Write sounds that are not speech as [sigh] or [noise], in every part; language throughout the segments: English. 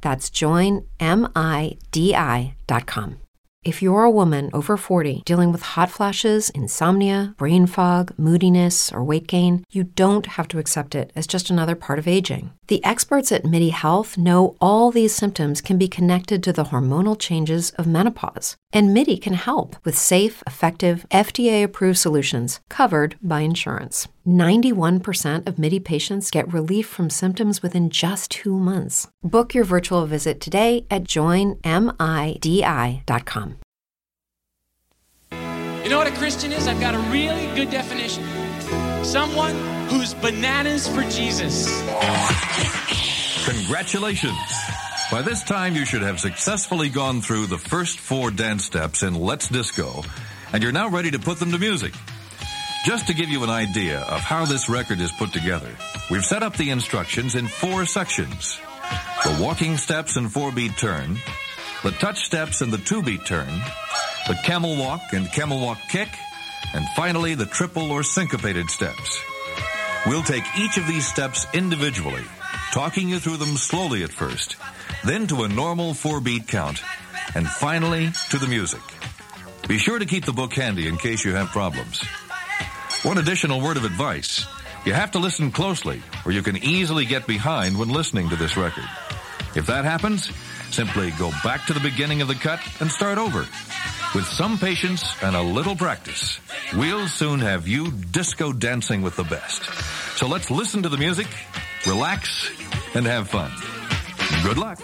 That's joinmidi.com. If you're a woman over 40 dealing with hot flashes, insomnia, brain fog, moodiness, or weight gain, you don't have to accept it as just another part of aging. The experts at MIDI Health know all these symptoms can be connected to the hormonal changes of menopause, and MIDI can help with safe, effective, FDA approved solutions covered by insurance. 91% of MIDI patients get relief from symptoms within just two months. Book your virtual visit today at joinmidi.com. You know what a Christian is? I've got a really good definition. Someone who's bananas for Jesus. Congratulations. By this time, you should have successfully gone through the first four dance steps in Let's Disco, and you're now ready to put them to music. Just to give you an idea of how this record is put together, we've set up the instructions in four sections. The walking steps and four beat turn, the touch steps and the two beat turn, the camel walk and camel walk kick, and finally the triple or syncopated steps. We'll take each of these steps individually, talking you through them slowly at first, then to a normal four beat count, and finally to the music. Be sure to keep the book handy in case you have problems. One additional word of advice. You have to listen closely, or you can easily get behind when listening to this record. If that happens, simply go back to the beginning of the cut and start over. With some patience and a little practice, we'll soon have you disco dancing with the best. So let's listen to the music, relax, and have fun. Good luck.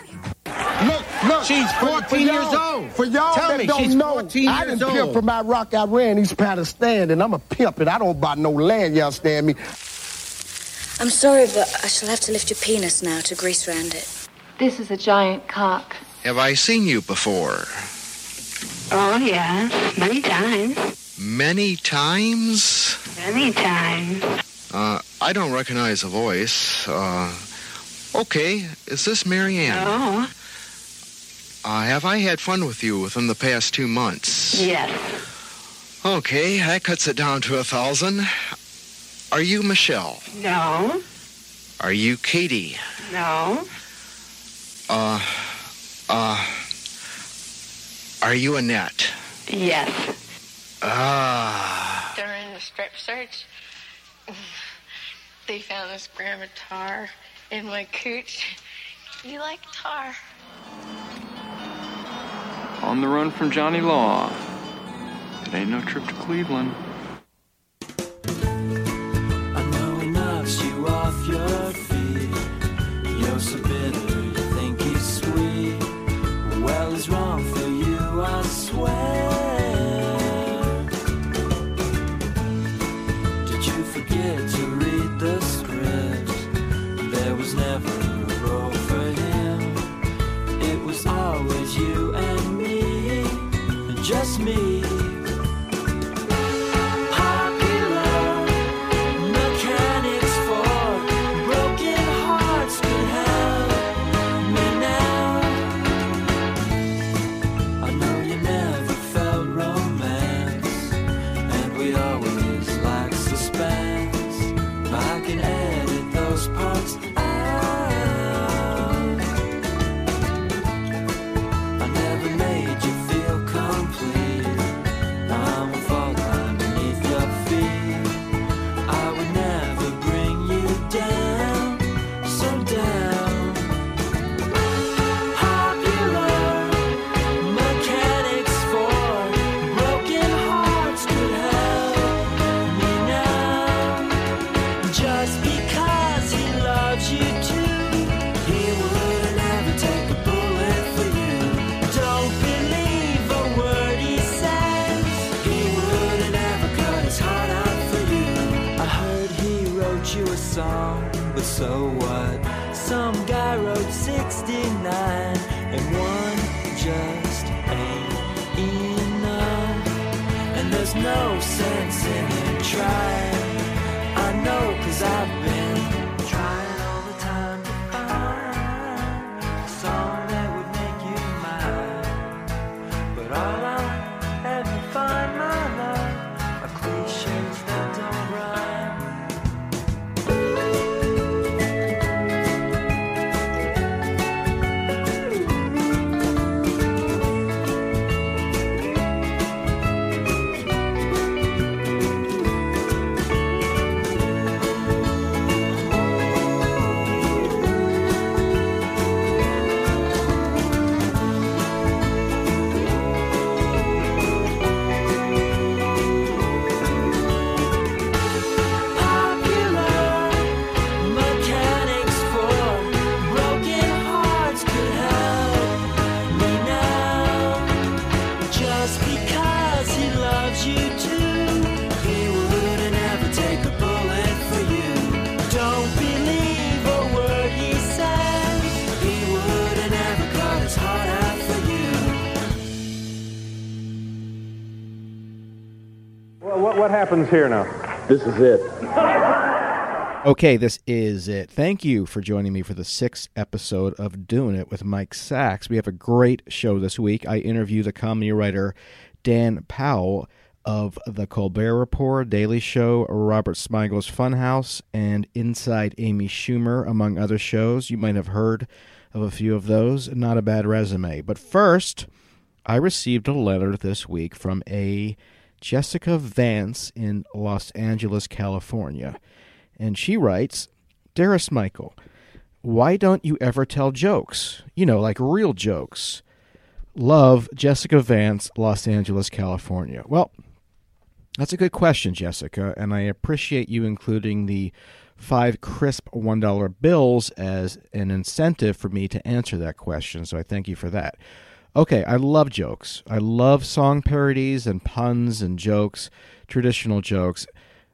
Look, look. She's 14 years old. For y'all Tell that me, don't she's know, 14 I years didn't pimp old. from my rock. I ran East Pakistan, and I'm a pimp, and I don't buy no land. You understand me? I'm sorry, but I shall have to lift your penis now to grease round it. This is a giant cock. Have I seen you before? Oh, yeah. Many times. Many times? Many times. Uh, I don't recognize the voice. Uh, okay, is this Marianne? Oh, Uh, have I had fun with you within the past two months? yes. Okay, that cuts it down to a thousand. Are you Michelle? No, Are you Katie? no. Uh, uh, are you Annette? Yes. Ah. During the strip search, they found this gram of tar in my cooch. You like tar? On the run from Johnny Law. It ain't no trip to Cleveland. Happens here now? This is it. Okay, this is it. Thank you for joining me for the sixth episode of Doing It with Mike Sacks. We have a great show this week. I interview the comedy writer Dan Powell of The Colbert Report, Daily Show, Robert Smigel's Funhouse, and Inside Amy Schumer, among other shows. You might have heard of a few of those. Not a bad resume. But first, I received a letter this week from a Jessica Vance in Los Angeles, California. And she writes Dearest Michael, why don't you ever tell jokes? You know, like real jokes. Love, Jessica Vance, Los Angeles, California. Well, that's a good question, Jessica, and I appreciate you including the five crisp $1 bills as an incentive for me to answer that question, so I thank you for that. Okay, I love jokes. I love song parodies and puns and jokes, traditional jokes.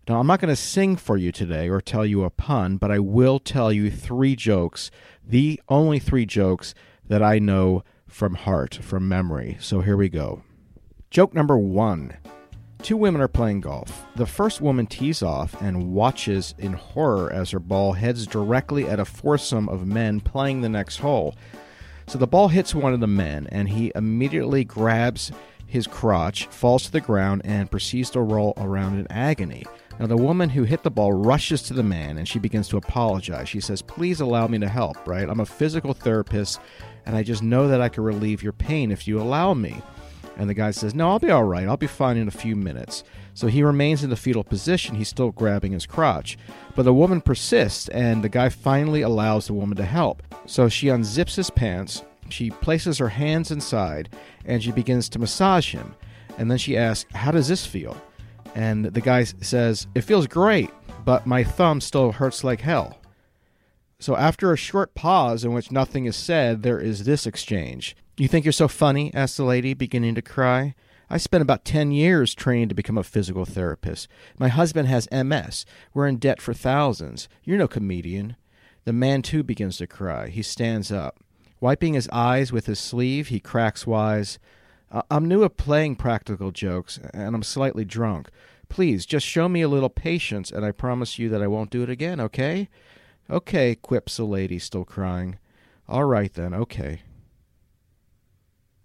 Now, I'm not going to sing for you today or tell you a pun, but I will tell you three jokes, the only three jokes that I know from heart, from memory. So here we go. Joke number one Two women are playing golf. The first woman tees off and watches in horror as her ball heads directly at a foursome of men playing the next hole. So the ball hits one of the men, and he immediately grabs his crotch, falls to the ground, and proceeds to roll around in agony. Now, the woman who hit the ball rushes to the man and she begins to apologize. She says, Please allow me to help, right? I'm a physical therapist, and I just know that I can relieve your pain if you allow me. And the guy says, No, I'll be all right. I'll be fine in a few minutes. So he remains in the fetal position. He's still grabbing his crotch. But the woman persists, and the guy finally allows the woman to help. So she unzips his pants, she places her hands inside, and she begins to massage him. And then she asks, How does this feel? And the guy says, It feels great, but my thumb still hurts like hell. So after a short pause in which nothing is said, there is this exchange. You think you're so funny? asked the lady, beginning to cry. I spent about 10 years training to become a physical therapist. My husband has MS. We're in debt for thousands. You're no comedian. The man, too, begins to cry. He stands up. Wiping his eyes with his sleeve, he cracks wise. "I- I'm new at playing practical jokes, and I'm slightly drunk. Please, just show me a little patience, and I promise you that I won't do it again, okay? Okay, quips the lady, still crying. All right, then, okay.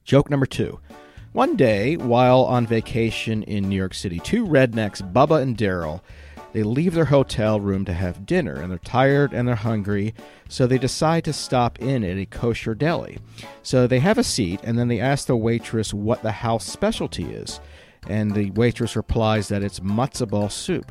Joke number two. One day, while on vacation in New York City, two rednecks, Bubba and Daryl, they leave their hotel room to have dinner, and they're tired and they're hungry, so they decide to stop in at a kosher deli. So they have a seat, and then they ask the waitress what the house specialty is, and the waitress replies that it's matzo ball soup.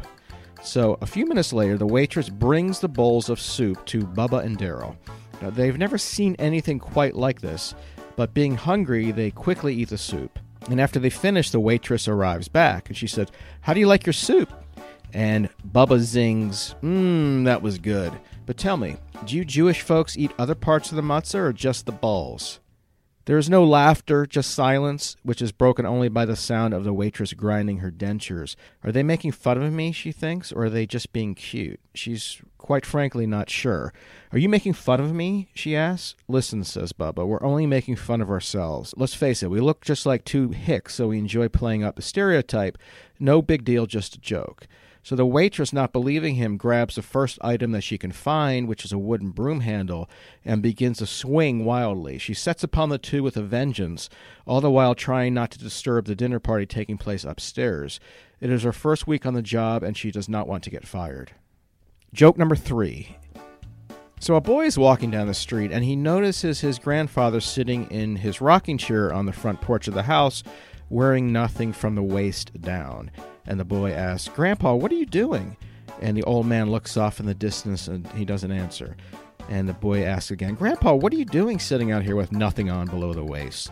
So a few minutes later, the waitress brings the bowls of soup to Bubba and Daryl. Now, they've never seen anything quite like this, but being hungry, they quickly eat the soup. And after they finish, the waitress arrives back, and she said, How do you like your soup? And Bubba zings, Mmm, that was good. But tell me, do you Jewish folks eat other parts of the matzah or just the balls? There is no laughter, just silence, which is broken only by the sound of the waitress grinding her dentures. Are they making fun of me, she thinks, or are they just being cute? She's quite frankly not sure. Are you making fun of me? she asks. Listen, says Bubba, we're only making fun of ourselves. Let's face it, we look just like two hicks, so we enjoy playing up the stereotype. No big deal, just a joke. So the waitress, not believing him, grabs the first item that she can find, which is a wooden broom handle, and begins to swing wildly. She sets upon the two with a vengeance, all the while trying not to disturb the dinner party taking place upstairs. It is her first week on the job, and she does not want to get fired. Joke number three. So a boy is walking down the street, and he notices his grandfather sitting in his rocking chair on the front porch of the house, wearing nothing from the waist down. And the boy asks, Grandpa, what are you doing? And the old man looks off in the distance and he doesn't answer. And the boy asks again, Grandpa, what are you doing sitting out here with nothing on below the waist?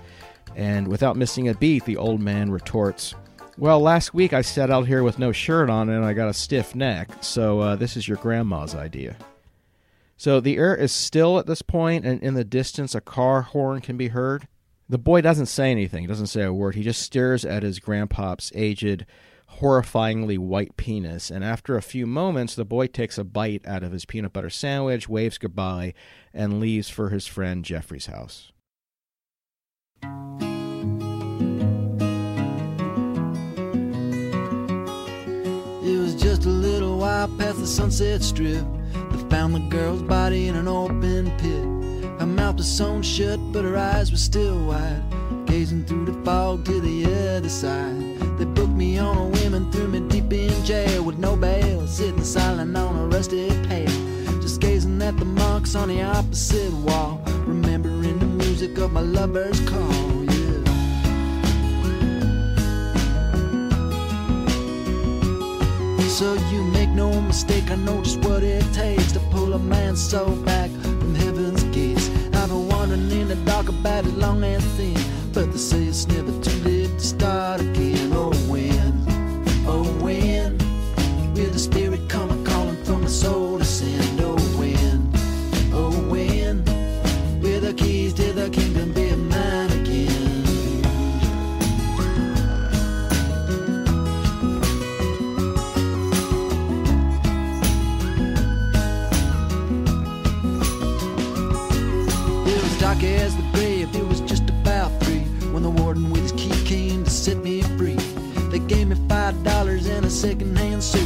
And without missing a beat, the old man retorts, Well, last week I sat out here with no shirt on and I got a stiff neck, so uh, this is your grandma's idea. So the air is still at this point, and in the distance, a car horn can be heard. The boy doesn't say anything, doesn't say a word. He just stares at his grandpop's aged, horrifyingly white penis, and after a few moments, the boy takes a bite out of his peanut butter sandwich, waves goodbye, and leaves for his friend Jeffrey's house. It was just a little while past the sunset strip. They found the girl's body in an open pit. Her mouth was sewn shut, but her eyes were still wide, gazing through the fog to the other side. Me on a whim and threw me deep in jail with no bail, sitting silent on a rusty pail, just gazing at the marks on the opposite wall, remembering the music of my lover's call. Yeah. So you make no mistake, I know just what it takes to pull a man's soul back from heaven's gates. I've been wandering in the dark about as long as thin, but they say it's never too late to start again. And a second-hand suit,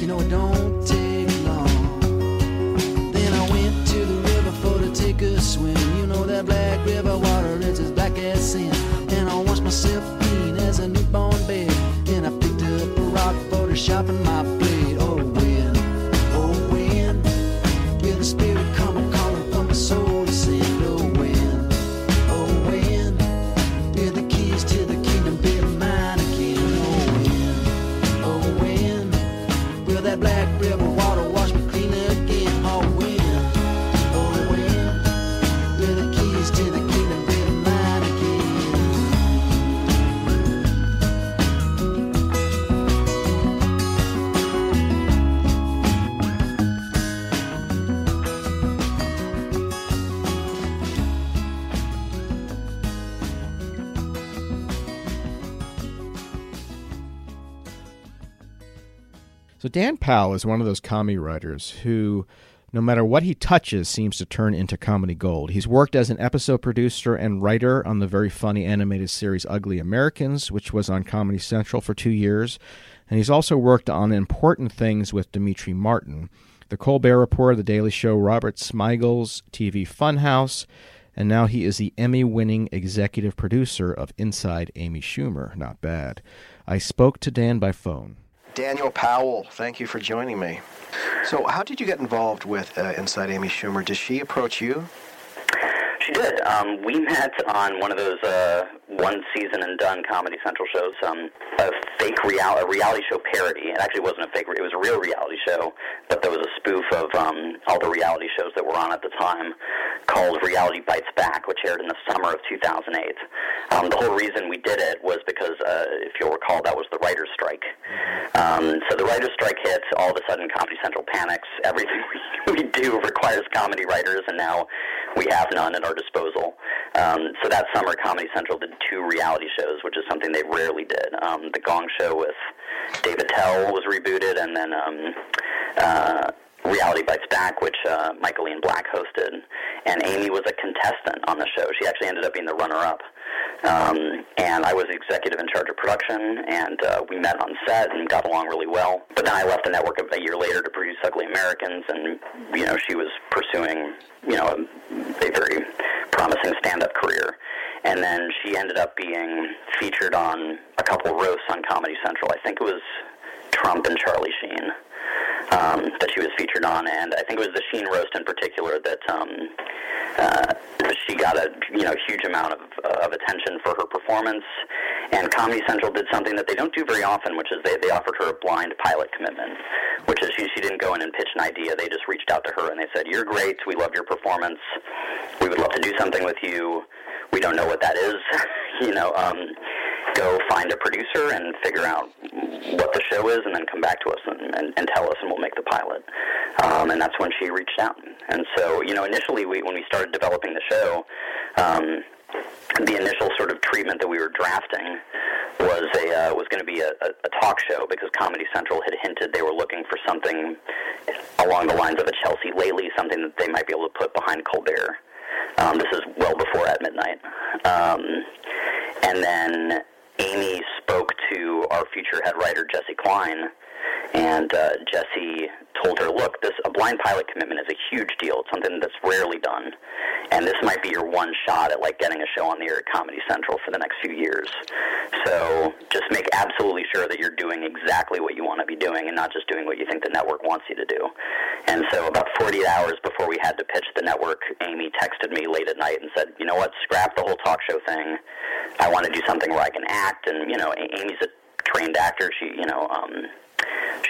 you know it don't take long. Then I went to the river for to take a swim. You know that black river water is as black as sin. And I washed myself clean as a newborn babe. I picked up a rock my Dan Powell is one of those comedy writers who No matter what he touches seems to turn into comedy gold. He's worked as an episode producer and writer on the very funny animated series Ugly Americans, which was on Comedy Central for two years. And he's also worked on important things with Demetri Martin, The Colbert Report, The Daily Show, Robert Smigel's TV Funhouse, and now he is the Emmy winning executive producer of Inside Amy Schumer. Not bad. I spoke to Dan by phone. Daniel Powell, thank you for joining me. So, how did you get involved with uh, Inside Amy Schumer? Did she approach you? She did. Um, we met on one of those uh, one season and done Comedy Central shows, um, a fake real- a reality show parody. It actually wasn't a fake; it was a real reality show, but there was a spoof of um, all the reality shows that were on at the time, called Reality Bites Back, which aired in the summer of 2008. Um, the whole reason we did it was because, uh, if you'll recall, that was the writers' strike. Um, so the writers' strike hits. All of a sudden, Comedy Central panics. Everything [laughs] we do requires comedy writers, and now we have none at our disposal. Um, so that summer, Comedy Central did two reality shows, which is something they rarely did. Um, the Gong Show with Dave Attell was rebooted, and then um, uh, Reality Bites Back, which uh, Michael Ian Black hosted. And Amy was a contestant on the show. She actually ended up being the runner-up. Um, and I was executive in charge of production, and uh, we met on set and got along really well. But then I left the network a year later to produce Ugly Americans, and you know she was pursuing you know a, a very promising stand-up career. And then she ended up being featured on a couple roasts on Comedy Central. I think it was Trump and Charlie Sheen um, that she was featured on, and I think it was the Sheen roast in particular that um, uh, she got a you know huge amount of, uh, of attention for her performance. And Comedy Central did something that they don't do very often, which is they, they offered her a blind pilot commitment, which is she, she didn't go in and pitch an idea. They just reached out to her and they said, "You're great. We love your performance. We would love to do something with you. We don't know what that is. [laughs] you know." Um, go find a producer and figure out what the show is, and then come back to us and, and, and tell us, and we'll make the pilot. Um, and that's when she reached out. And so, you know, initially, we, when we started developing the show, um, the initial sort of treatment that we were drafting was a uh, was going to be a, a, a talk show because Comedy Central had hinted they were looking for something along the lines of a Chelsea Lately, something that they might be able to put behind Colbert. Um, this is well before at midnight. Um, and then Amy spoke to our future head writer Jessi Klein, and uh, Jessi told her, "Look, this a blind pilot commitment is a huge deal. It's something that's rarely done, and this might be your one shot at like getting a show on the air at Comedy Central for the next few years. So just make absolutely sure that you're doing exactly what you want to be doing, and not just doing what you think the network wants you to do." And so, about 48 hours before we had to pitch the network, Amy texted me late at night and said, "You know what? Scrap the whole talk show thing. I want to do something where I can act." And you know, Amy's a trained actor. She, you know, um,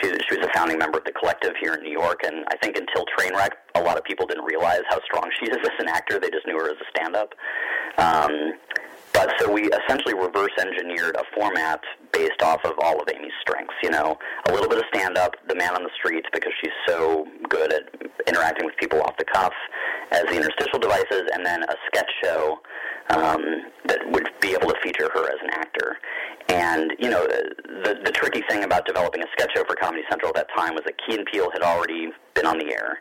she, she was a founding member of the collective here in New York, and I think until Trainwreck, a lot of people didn't realize how strong she is [laughs] as an actor. They just knew her as a stand-up. Um, but so we essentially reverse engineered a format based off of all of Amy's strengths. You know, a little bit of stand-up, the man on the street, because she's so good at interacting with people off the cuff, as the interstitial devices, and then a sketch show um, that would be able to feature her as an actor. And you know, the the tricky thing about developing a sketch show for Comedy Central at that time was that Key and Peele had already been on the air.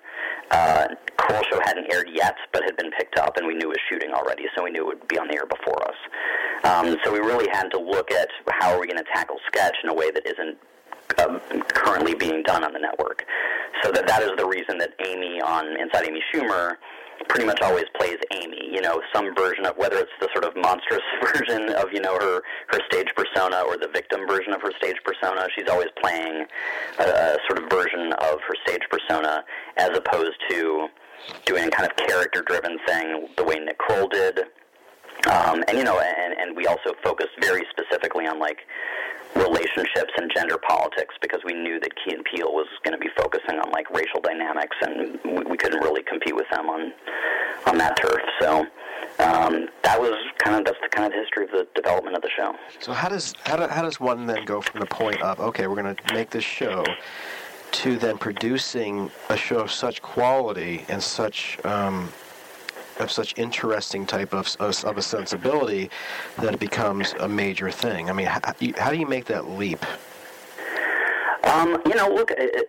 Uh, Kroll Show hadn't aired yet, but had been picked up, and we knew it was shooting already, so we knew it would be on the air before us. Um, so we really had to look at how are we going to tackle sketch in a way that isn't um, currently being done on the network. So that that is the reason that Amy on Inside Amy Schumer pretty much always plays Amy. You know, some version of whether it's the sort of monstrous [laughs] version of you know her her stage persona or the victim version of her stage persona. She's always playing a, a sort of version of her stage persona as opposed to doing a kind of character driven thing the way Nick Kroll did. Um, and you know, and, and we also focused very specifically on like relationships and gender politics because we knew that Key and Peele was going to be focusing on like racial dynamics, and we, we couldn't really compete with them on on that turf. So um, that was kind of that's the kind of history of the development of the show. So how does how, do, how does one then go from the point of okay, we're going to make this show to then producing a show of such quality and such um, of such interesting type of, of, of a sensibility that it becomes a major thing. I mean, how, how do you make that leap? Um, you know, look, it,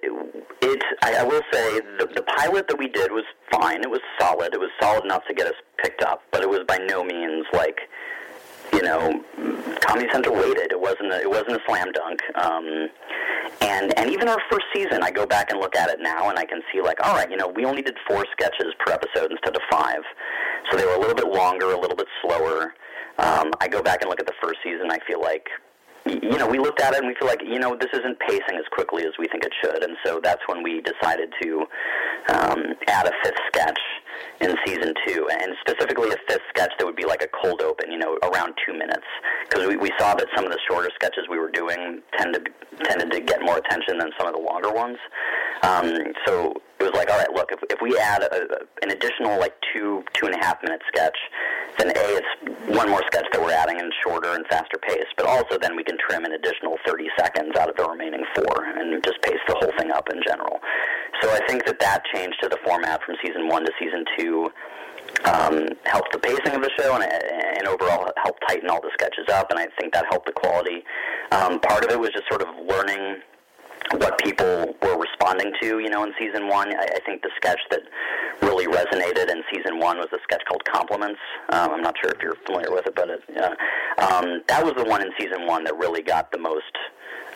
it, I, I will say the, the pilot that we did was fine. It was solid. It was solid enough to get us picked up, but it was by no means like, you know, Comedy Central waited. It wasn't a, it wasn't a slam dunk. Um, and and even our first season, I go back and look at it now, and I can see like, all right, you know, we only did four sketches per episode instead of five, so they were a little bit longer, a little bit slower. Um, I go back and look at the first season. I feel like you know, we looked at it and we feel like, you know, this isn't pacing as quickly as we think it should. And so that's when we decided to um, add a fifth sketch in season two, and specifically a fifth sketch that would be like a cold open, you know, around two minutes, because we, we saw that some of the shorter sketches we were doing tended tended to get more attention than some of the longer ones. Um, so it was like, all right, look, if, if we add a, an additional like two two and a half minute sketch, then a it's one more sketch that we're adding and shorter and faster pace, but also then we can trim an additional 30 seconds out of the remaining four and just pace the whole thing up in general. So I think that that change to the format from season one to season two um, helped the pacing of the show and, and overall helped tighten all the sketches up, and I think that helped the quality. Um, part of it was just sort of learning what people were responding to, you know, in season one. I, I think the sketch that really resonated in season one was a sketch called Compliments. Um, I'm not sure if you're familiar with it, but it, uh, um, that was the one in season one that really got the most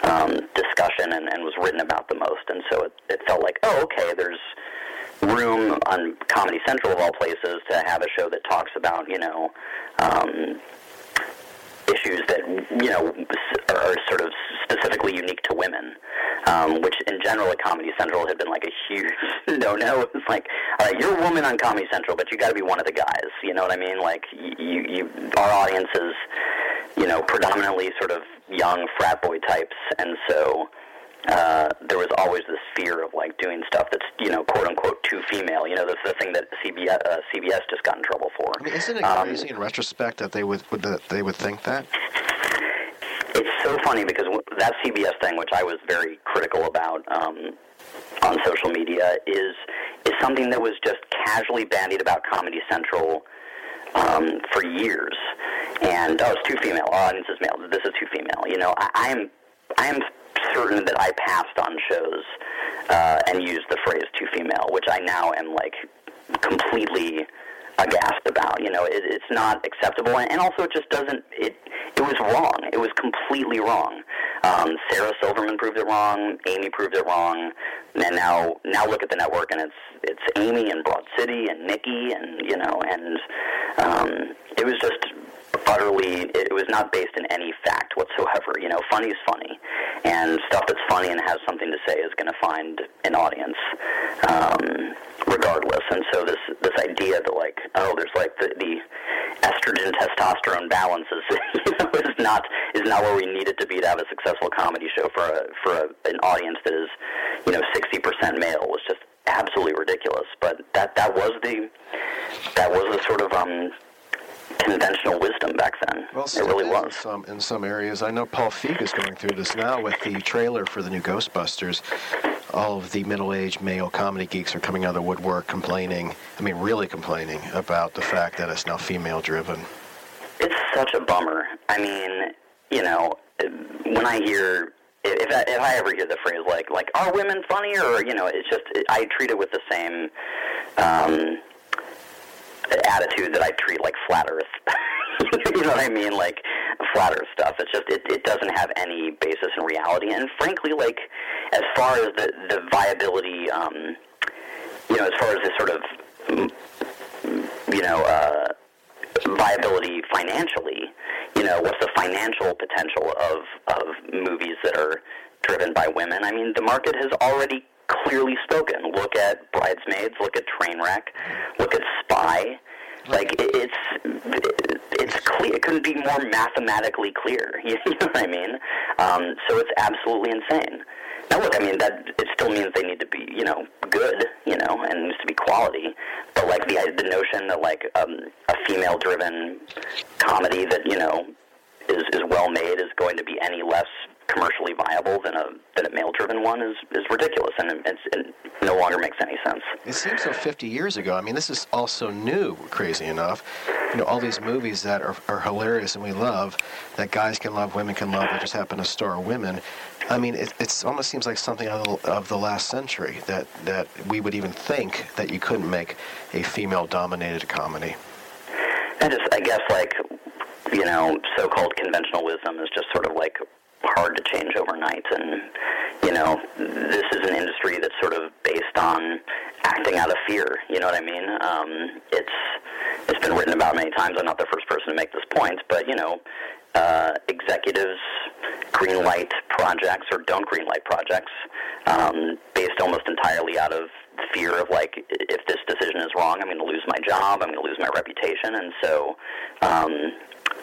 um, discussion and, and was written about the most. And so it, it felt like, oh, okay, there's room on Comedy Central of all places to have a show that talks about, you know, um, issues that you know are sort of specifically unique to women, um, which in general at Comedy Central had been like a huge [laughs] no-no. It's like, all right, you're a woman on Comedy Central, but you got to be one of the guys. You know what I mean? Like, you, you, our audience is, you know, predominantly sort of young frat boy types, and so uh, there was always this fear of like doing stuff that's you know quote unquote too female. You know, that's the thing that CBS, uh, CBS just got in trouble for. I mean, isn't it Um, crazy in retrospect that they would, would that they would think that? It's so funny because that CBS thing, which I was very critical about um, on social media, is is something that was just casually bandied about Comedy Central um, for years. And oh, it's too female. Our audience is male. This is too female. You know, I, I am I am certain that I passed on shows uh, and used the phrase too female, which I now am like completely aghast about. You know, it, it's not acceptable, and, and also it just doesn't. It it was wrong. It was completely wrong. Um, Sarah Silverman proved it wrong. Amy proved it wrong. And now now look at the network, and it's it's Amy and Broad City and Nikki, and you know, and um, it was just utterly it was not based in any fact whatsoever. You know funny is funny. And stuff that's funny and has something to say is going to find an audience um, regardless. And so this this idea that like oh there's like the, the estrogen testosterone balance is [laughs] you know is not is not where we need it to be to have a successful comedy show for a for a, an audience that is you know 60% male was just absolutely ridiculous. But that that was the that was the sort of um conventional wisdom back then. Well, it really was. In some, in some areas, I know Paul Feig is going through this now with the trailer for the new Ghostbusters. All of the middle-aged male comedy geeks are coming out of the woodwork complaining. I mean, really complaining about the fact that it's now female-driven. It's such a bummer. I mean, you know, when I hear if I, if I ever hear the phrase like like are women funnier or you know, it's just I treat it with the same um, attitude that I treat like flat Earth. [laughs] you know what I mean? Like flat Earth stuff. It's just it, it doesn't have any basis in reality. And frankly, like as far as the the viability, um, you know, as far as the sort of mm, you know uh, viability financially, you know, what's the financial potential of of movies that are driven by women? I mean, the market has already clearly spoken. Look at Bridesmaids. Look at Trainwreck. Look at Spy. Like it, it's it's clear. It couldn't be more mathematically clear. [laughs] You know what I mean? Um, so it's absolutely insane. Now look, I mean that it still means they need to be you know good, you know, and needs to be quality. But like the the notion that like um, a female driven comedy that you know is is well made is going to be any less commercially viable than a than a male driven one is is ridiculous and it's, it no longer makes any sense. It seems so 50 years ago. I mean, this is also new, crazy enough. You know, all these movies that are, are hilarious and we love, that guys can love, women can love, that just happen to star women. I mean, it it's almost seems like something of the, of the last century that, that we would even think that you couldn't make a female-dominated comedy. And just, I guess, like, you know, so-called conventional wisdom is just sort of like hard to change overnight. And, you know, this is an industry that's sort of based on acting out of fear. You know what I mean? Um, it's it's been written about many times. I'm not the first person to make this point, but you know, uh, executives green light projects or don't green light projects um, based almost entirely out of fear of like if this decision is wrong, I'm going to lose my job, I'm going to lose my reputation, and so um,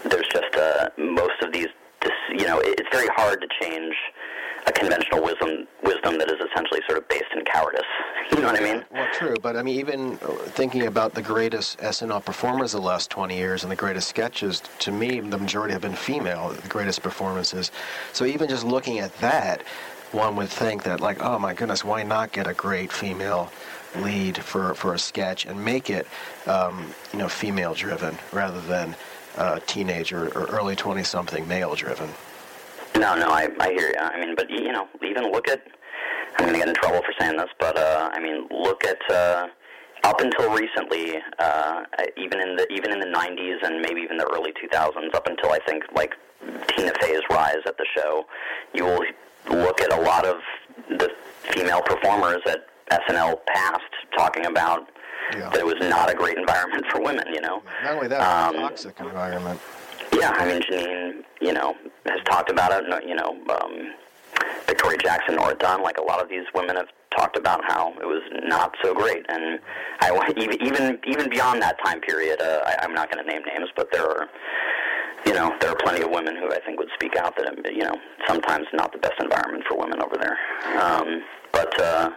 there's just uh, most of these. This, you know, it's very hard to change a conventional wisdom wisdom that is essentially sort of based in cowardice. [laughs] You know what I mean? Well, true, but I mean, even thinking about the greatest SNL performers of the last 20 years and the greatest sketches, to me, the majority have been female, the greatest performances. So even just looking at that, one would think that, like, oh my goodness, why not get a great female lead for, for a sketch and make it, um, you know, female driven rather than uh, teenager or early 20 something male driven? No, no, I, I hear you. I mean, but you know, even look at. I'm going to get in trouble for saying this, but uh, I mean, look at uh, up until recently, uh, even in the even in the 90s and maybe even the early 2000s, up until I think like Tina Fey's rise at the show, you will look at a lot of the female performers at SNL past talking about yeah. that it was not a great environment for women. You know, not only that, um, toxic environment. Yeah, I mean, Janeane, you know, has talked about it. You know, um, Victoria Jackson, Nora Dunn, like a lot of these women have talked about how it was not so great. And I [laughs] even even even beyond that time period, uh, I, I'm not going to name names, but there are. You know, there are plenty of women who I think would speak out that, you know, sometimes not the best environment for women over there. Um, but, uh,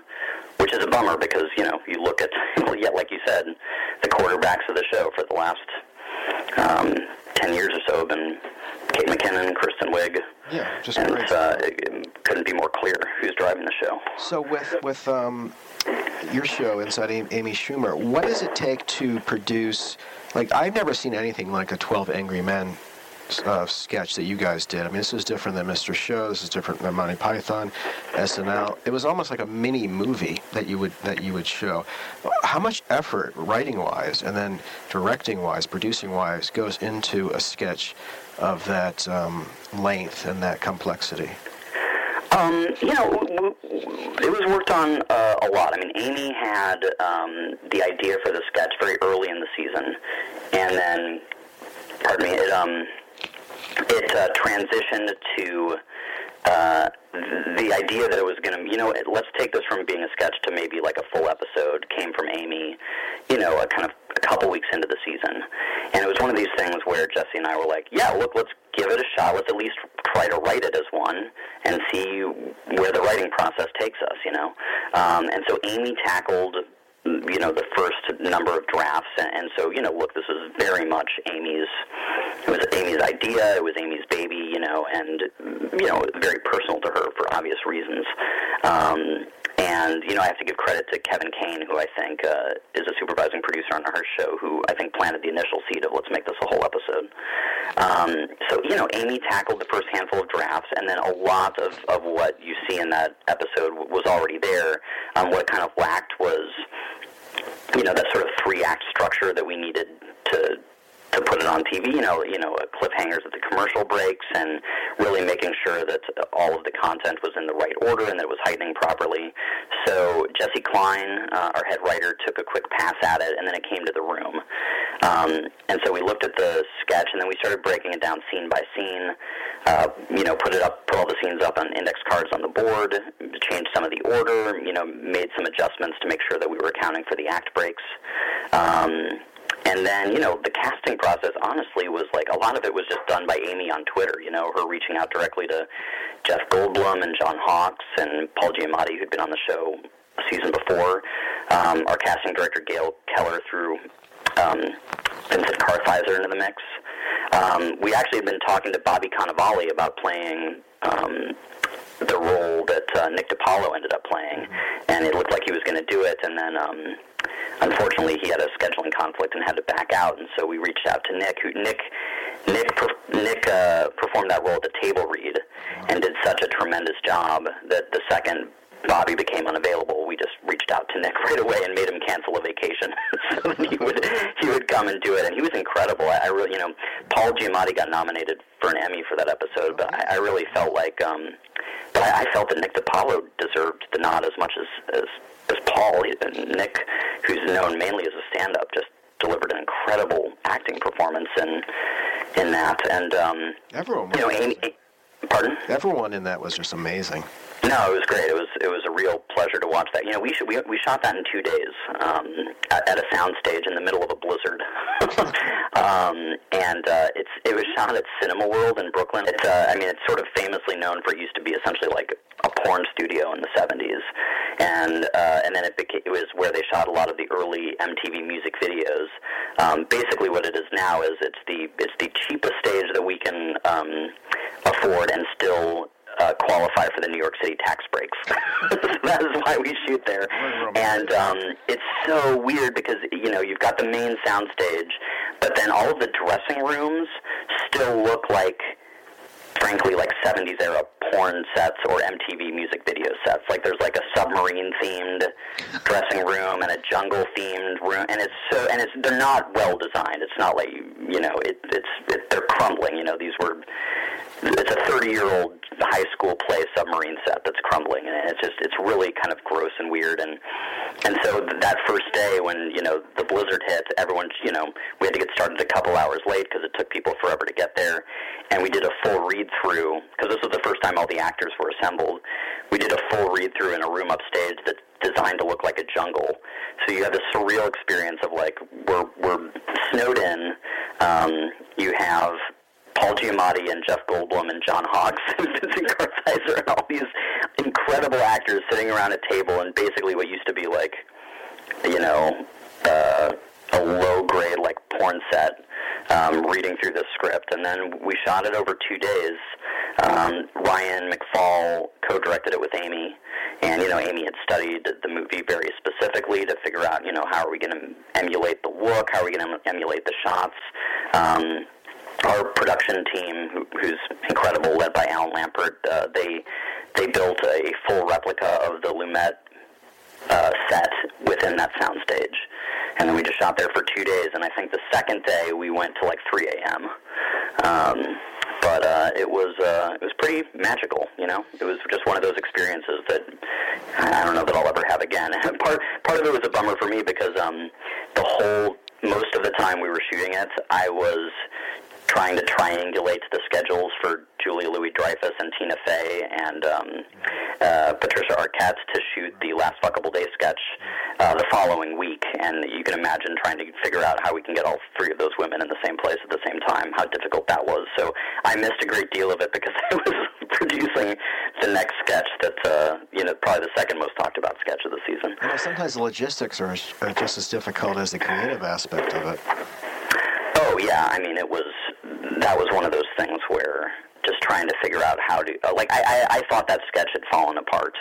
which is a bummer because, you know, you look at, [laughs] well, yeah, like you said, the quarterbacks of the show for the last um, 10 years or so have been Kate McKinnon, Kristen Wiig. Yeah, just and great. Uh, it couldn't be more clear who's driving the show. So with with um, your show inside Amy Schumer, what does it take to produce? Like I've never seen anything like a 12 Angry Men uh, sketch that you guys did. I mean, this is different than Mr. Show. This is different than Monty Python, SNL. It was almost like a mini movie that you would that you would show. How much effort, writing wise, and then directing wise, producing wise, goes into a sketch of that um, length and that complexity? Um, you know, it was worked on uh, a lot. I mean, Amy had um, the idea for the sketch very early in the season, and then, pardon me, it um, it uh, transitioned to uh, the idea that it was going to, you know, let's take this from being a sketch to maybe like a full episode came from Amy, you know, a kind of a couple weeks into the season. And it was one of these things where Jessi and I were like, yeah, look, let's give it a shot. Let's at least try to write it as one and see where the writing process takes us, you know. Um, and so Amy tackled you know the first number of drafts. And, and so you know look this was very much amy's it was amy's idea it was amy's baby you know and you know very personal to her for obvious reasons. Um and you know I have to give credit to Kevin Kane, who I think uh, is a supervising producer on her show, who I think planted the initial seed of let's make this a whole episode. Um, so you know Amy tackled the first handful of drafts, and then a lot of of what you see in that episode was already there. Um, what kind of lacked was you know that sort of three act structure that we needed to to put it on TV. You know, you know, cliffhangers at the commercial breaks, and really making sure that all of the content was in the right order and that it was heightening properly. So Jessi Klein, uh, our head writer, took a quick pass at it, and then it came to the room. Um, and so we looked at the sketch, and then we started breaking it down scene by scene. Uh, you know, put it up, put all the scenes up on index cards on the board, changed some of the order. You know, made some adjustments to make sure that we were accounting for the act breaks. Um, and then, you know, the casting process honestly was like a lot of it was just done by Amy on Twitter, you know, her reaching out directly to Jeff Goldblum and John Hawkes and Paul Giamatti, who'd been on the show a season before. Um, our casting director, Gayle Keller, threw um, Vincent into the mix. Um, we actually had been talking to Bobby Cannavale about playing um, the role that uh, Nick DiPaolo ended up playing, and it looked like he was going to do it, and then um, unfortunately he had a scheduling conflict and had to back out, and so we reached out to Nick. Who Nick Nick per- Nick uh, performed that role at the table read and did such a tremendous job that the second Bobby became unavailable, we just reached out to Nick [laughs] right away and made him cancel a vacation [laughs] so that he would he would come and do it. And he was incredible. I, I really, you know, Paul Giamatti got nominated for an Emmy for that episode, but I, I really felt like, um, I, I felt that Nick DiPaolo deserved the nod as much as as, as Paul. He, and Nick, who's known mainly as a stand-up, just delivered an incredible acting performance in in that. And um, Everyone, you know, Amy, pardon. everyone in that was just amazing. No, it was great. It was it was a real pleasure to watch that. You know, we should, we we shot that in two days um, at, at a soundstage in the middle of a blizzard, [laughs] um, and uh, it's it was shot at Cinema World in Brooklyn. It's uh, I mean, it's sort of famously known for it used to be essentially like a porn studio in the '70s, and uh, and then it, became, it was where they shot a lot of the early MTV music videos. Um, basically, what it is now is it's the it's the cheapest stage that we can um, afford and still uh, qualify for the New York City tax breaks. [laughs] that is why we shoot there. And um, it's so weird because you know you've got the main soundstage, but then all of the dressing rooms still look like, frankly, like 70s era porn sets or MTV music video sets. Like there's like a submarine themed dressing room and a jungle themed room, and it's so and it's they're not well designed. It's not like you know it, it's it, they're crumbling. You know these were it's a 30 year old high school play submarine set that's crumbling and it's just it's really kind of gross and weird and and so that first day when you know the blizzard hit everyone you know we had to get started a couple hours late because it took people forever to get there and we did a full read through because this was the first time all the actors were assembled. We did a full read through in a room upstage that's designed to look like a jungle. So you have this surreal experience of like we're we're snowed in um, you have Paul Giamatti and Jeff Goldblum and John Hawkes and Vincent Kartheiser and all these incredible actors sitting around a table and basically what used to be like, you know, uh, a low grade like porn set, um, reading through the script, and then we shot it over two days. Um, Ryan McFaul co-directed it with Amy, and you know Amy had studied the movie very specifically to figure out you know how are we going to emulate the look, how are we going to emulate the shots. Um, our production team, who's incredible, led by Alan Lampert, uh, they they built a full replica of the Lumet uh, set within that soundstage, and then we just shot there for two days. And I think the second day we went to like 3 a.m. Um, but uh, it was uh, it was pretty magical, you know. It was just one of those experiences that I don't know that I'll ever have again. [laughs] part part of it was a bummer for me because um, the whole most of the time we were shooting it, I was trying to triangulate the schedules for Julia Louis Dreyfus and Tina Fey and um, uh, Patricia Arquette to shoot the Last Fuckable Day sketch uh, the following week. And you can imagine trying to figure out how we can get all three of those women in the same place at the same time, how difficult that was. So I missed a great deal of it because [laughs] I was producing the next sketch that's, uh, you know, probably the second most talked about sketch of the season. Know, sometimes the logistics are, are just as difficult as the creative aspect of it. Oh yeah, I mean it was that was one of those things where just trying to figure out how to uh, like I, I I thought that sketch had fallen apart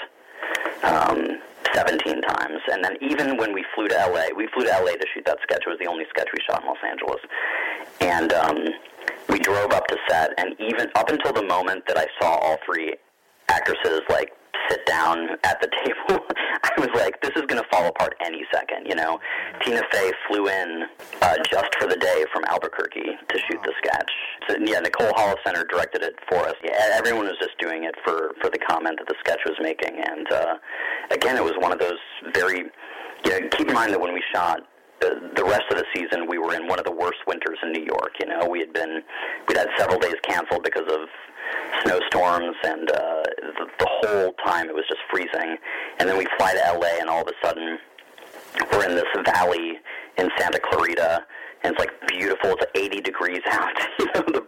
um 17 times. And then even when we flew to LA we flew to LA to shoot that sketch. It was the only sketch we shot in Los Angeles. And um we drove up to set and even up until the moment that I saw all three actresses like sit down at the [laughs] table. I was like this is going to fall apart any second you know? Tina Fey flew in uh, just for the day from Albuquerque to shoot the sketch. So, yeah Nicole Holofcener directed it for us. Yeah, everyone was just doing it for for the comment that the sketch was making. And uh, again it was one of those very you know, keep in mind that when we shot the, the rest of the season we were in one of the worst winters in New York. You know, we had been we'd had several days canceled because of snowstorms, and uh, whole time it was just freezing. And then we fly to LA, and all of a sudden we're in this valley in Santa Clarita, and it's like beautiful. It's 80 degrees out. [laughs] you know, the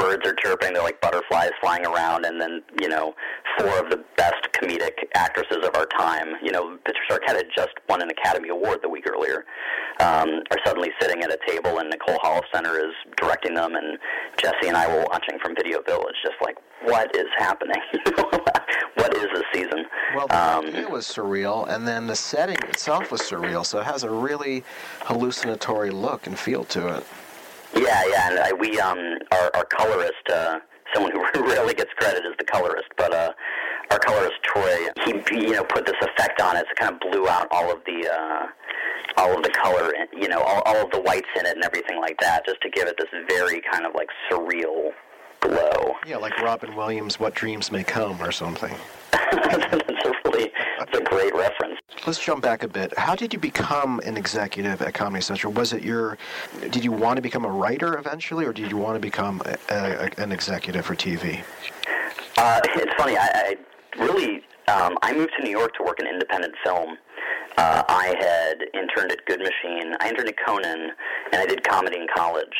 birds are chirping. They're like butterflies flying around, and then you know, four of the best comedic actresses of our time. You know, Patricia Arquette had just won an Academy Award the week earlier. Um, are suddenly sitting at a table, and Nicole Holofcener is directing them, and Jessi and I were watching from Video Village, just like, what is happening? [laughs] what is this season? Well, the um, idea was surreal, and then the setting itself was surreal, so it has a really hallucinatory look and feel to it. Yeah, yeah, and I, we um our our colorist, uh, someone who [laughs] rarely gets credit is the colorist, but uh, our colorist Troy, he you know put this effect on it, so it kind of blew out all of the uh, all of the color, you know, all, all of the whites in it and everything like that, just to give it this very kind of like surreal Yeah, like Robin Williams' "What Dreams May Come" or something. [laughs] That's a really that's a great reference. Let's jump back a bit. How did you become an executive at Comedy Central? Was it your? Did you want to become a writer eventually, or did you want to become a, a, an executive for TV? Uh, it's funny. I, I really um, I moved to New York to work in independent film. Uh, I had interned at Good Machine. I interned at Conan, and I did comedy in college.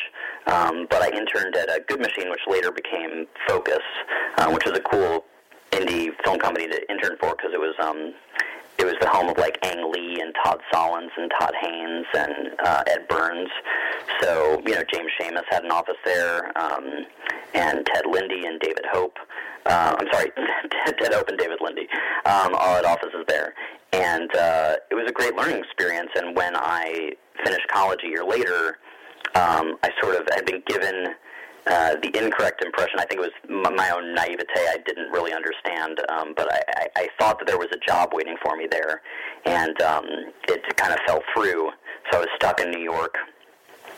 Um, but I interned at a Good Machine, which later became Focus, uh, which was a cool indie film company to intern for because it was um, it was the home of like Ang Lee and Todd Solondz and Todd Haynes and uh, Ed Burns. So you know James Schamus had an office there, um, and Ted Linde and David Hope. Uh, I'm sorry, [laughs] Ted Hope and David Linde um, all had offices there, and uh, it was a great learning experience. And when I finished college a year later, um, I sort of had been given uh, the incorrect impression. I think it was my own naivete. I didn't really understand, um, but I, I, I thought that there was a job waiting for me there, and um, it kind of fell through. So I was stuck in New York,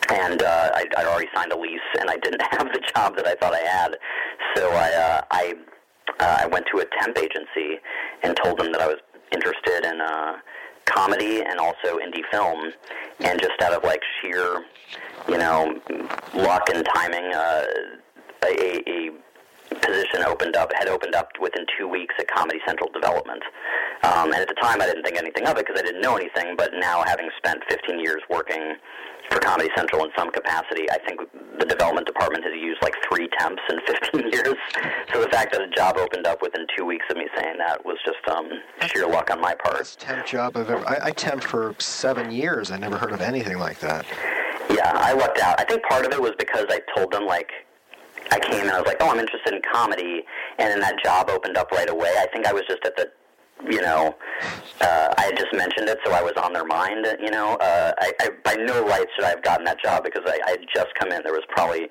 and uh, I, I'd already signed a lease, and I didn't [laughs] have the job that I thought I had. So I, uh, I, uh, I went to a temp agency and told them that I was interested in. Uh, comedy and also indie film, and just out of like sheer, you know, luck and timing, uh, a, a position opened up had opened up within two weeks at Comedy Central Development. Um, and at the time, I didn't think anything of it because I didn't know anything. But now, having spent 15 years working for Comedy Central in some capacity, I think the development department has used like three temps in [laughs] 15 years. So the fact that a job opened up within two weeks of me saying that was just um, sheer luck on my part. Best temp job I've ever. I, I for seven years. I never heard of anything like that. Yeah, I lucked out. I think part of it was because I told them like I came and I was like, oh, I'm interested in comedy, and then that job opened up right away. I think I was just at the, you know, uh, I had just mentioned it, so I was on their mind. You know, uh, I, I by no right should I have gotten that job because I, I had just come in. There was probably.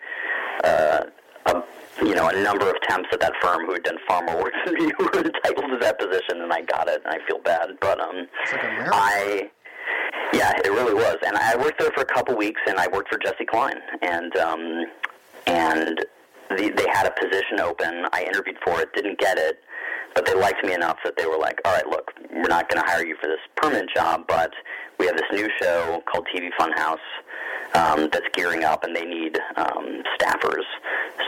Uh, a, you know, a number of temps at that firm who had done far more work than me [laughs] who were entitled to that position, and I got it, and I feel bad. But um, I, yeah, it really was. And I worked there for a couple weeks, and I worked for Jessi Klein, and um, and the, they had a position open. I interviewed for it, didn't get it, but they liked me enough that they were like, "All right, look, we're not going to hire you for this permanent job, but we have this new show called TV Funhouse um, that's gearing up, and they need um, staffers.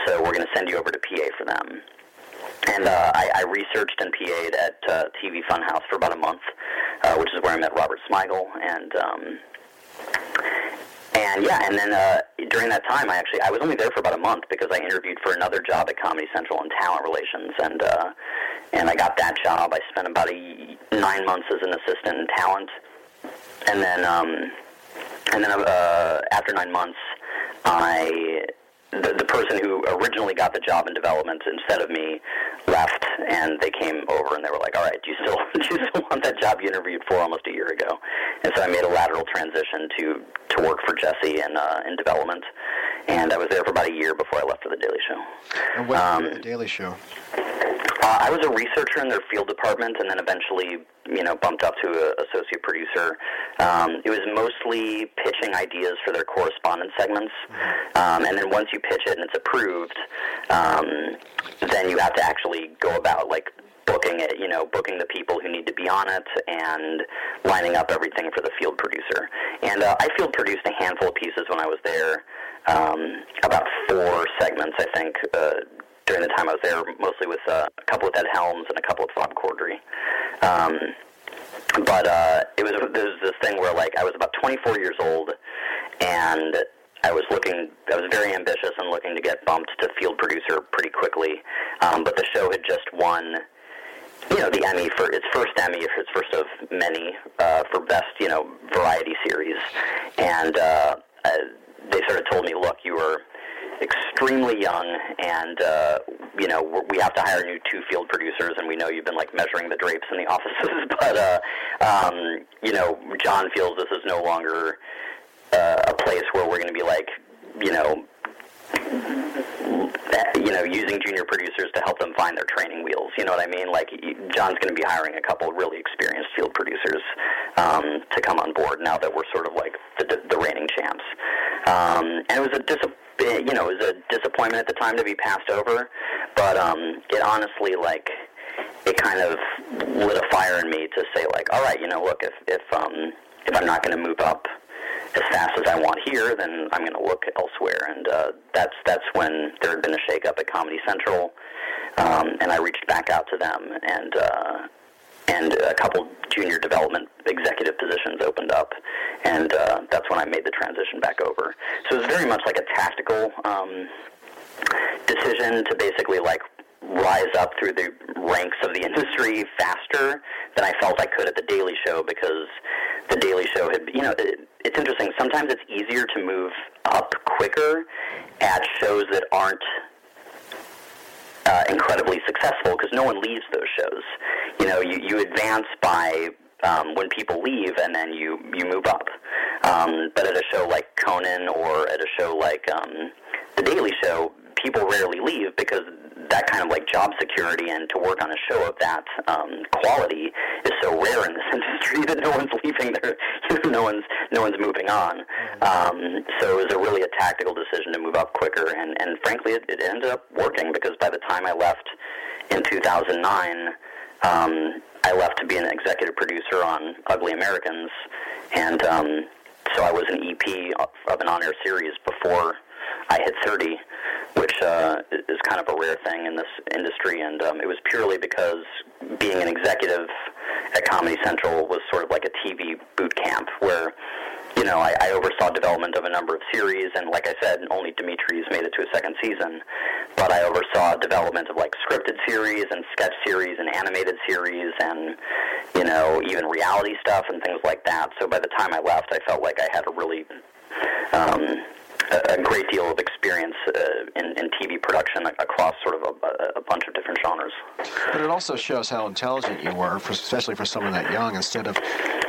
So we're going to send you over to PA for them." And uh, I, I researched and PA'd at uh, TV Funhouse for about a month, uh, which is where I met Robert Smigel and. Um, and yeah, and then uh, during that time, I actually I was only there for about a month because I interviewed for another job at Comedy Central in talent relations, and uh, and I got that job. I spent about a, nine months as an assistant in talent, and then um, and then uh, after nine months, I the, the person who originally got the job in development instead of me left, and they came over and they were like, "All right, do you still [laughs] do you still want that job you interviewed for almost a year ago?" And so I made a lateral transition to to work for Jessi in uh, in development, and I was there for about a year before I left for the Daily Show. And what Um, the Daily Show? Uh, I was a researcher in their field department, and then eventually, you know, bumped up to a associate producer. Um, it was mostly pitching ideas for their correspondence segments, um, and then once you pitch it and it's approved, um, then you have to actually go about like booking it, you know, booking the people who need to be on it, and lining up everything for the field producer. And uh, I field produced a handful of pieces when I was there, um, about four segments, I think. Uh, during the time I was there, mostly with uh, a couple with Ed Helms and a couple with Bob Corddry. Um, but uh, it was there was this thing where like I was about 24 years old, and I was looking. I was very ambitious and looking to get bumped to field producer pretty quickly. Um, but the show had just won. You know the Emmy for its first Emmy, its first of many uh, for best you know variety series, and uh, they sort of told me, look, you were extremely young, and uh, you know we have to hire new two field producers, and we know you've been like measuring the drapes in the [laughs] offices, [laughs] but uh, um, you know John feels this is no longer uh, a place where we're going to be like you know, you know, using junior producers to help them find their training wheels. You know what I mean? Like John's going to be hiring a couple really experienced field producers um, to come on board now that we're sort of like the, the reigning champs. Um, and it was a dis- you know, it was a disappointment at the time to be passed over, but um, it honestly like it kind of lit a fire in me to say like, all right, you know, look, if if um, if I'm not going to move up as fast as I want here, then I'm going to look elsewhere. And uh, that's that's when there had been a shakeup at Comedy Central, um, and I reached back out to them, and uh, and a couple junior development executive positions opened up, and uh, that's when I made the transition back over. So it was very much like a tactical um, decision to basically like rise up through the ranks of the [laughs] industry faster than I felt I could at the Daily Show because the Daily Show had, you know, it, it's interesting. Sometimes it's easier to move up quicker at shows that aren't uh, incredibly successful because no one leaves those shows. You know, you, you advance by um, when people leave and then you, you move up. Um, but at a show like Conan or at a show like um, The Daily Show, people rarely leave because that kind of like job security and to work on a show of that um, quality is so rare in this [laughs] industry that no one's leaving there. [laughs] no one's no one's moving on. Um, so it was a really a tactical decision to move up quicker, and and frankly, it, it ended up working because by the time I left in 2009. Um, I left to be an executive producer on Ugly Americans, and um, so I was an EP of an on-air series before I hit 30, which uh, is kind of a rare thing in this industry. And um, it was purely because being an executive at Comedy Central was sort of like a TV boot camp where, you know, I, I oversaw development of a number of series. And like I said, only Demetri's made it to a second season. But I oversaw development of like scripted series and sketch series and animated series and, you know, even reality stuff and things like that. So by the time I left, I felt like I had a really um, a, great deal of experience uh, in, in, TV production across sort of a, a, bunch of different genres. But it also shows how intelligent you were, for, especially for someone that young. Instead of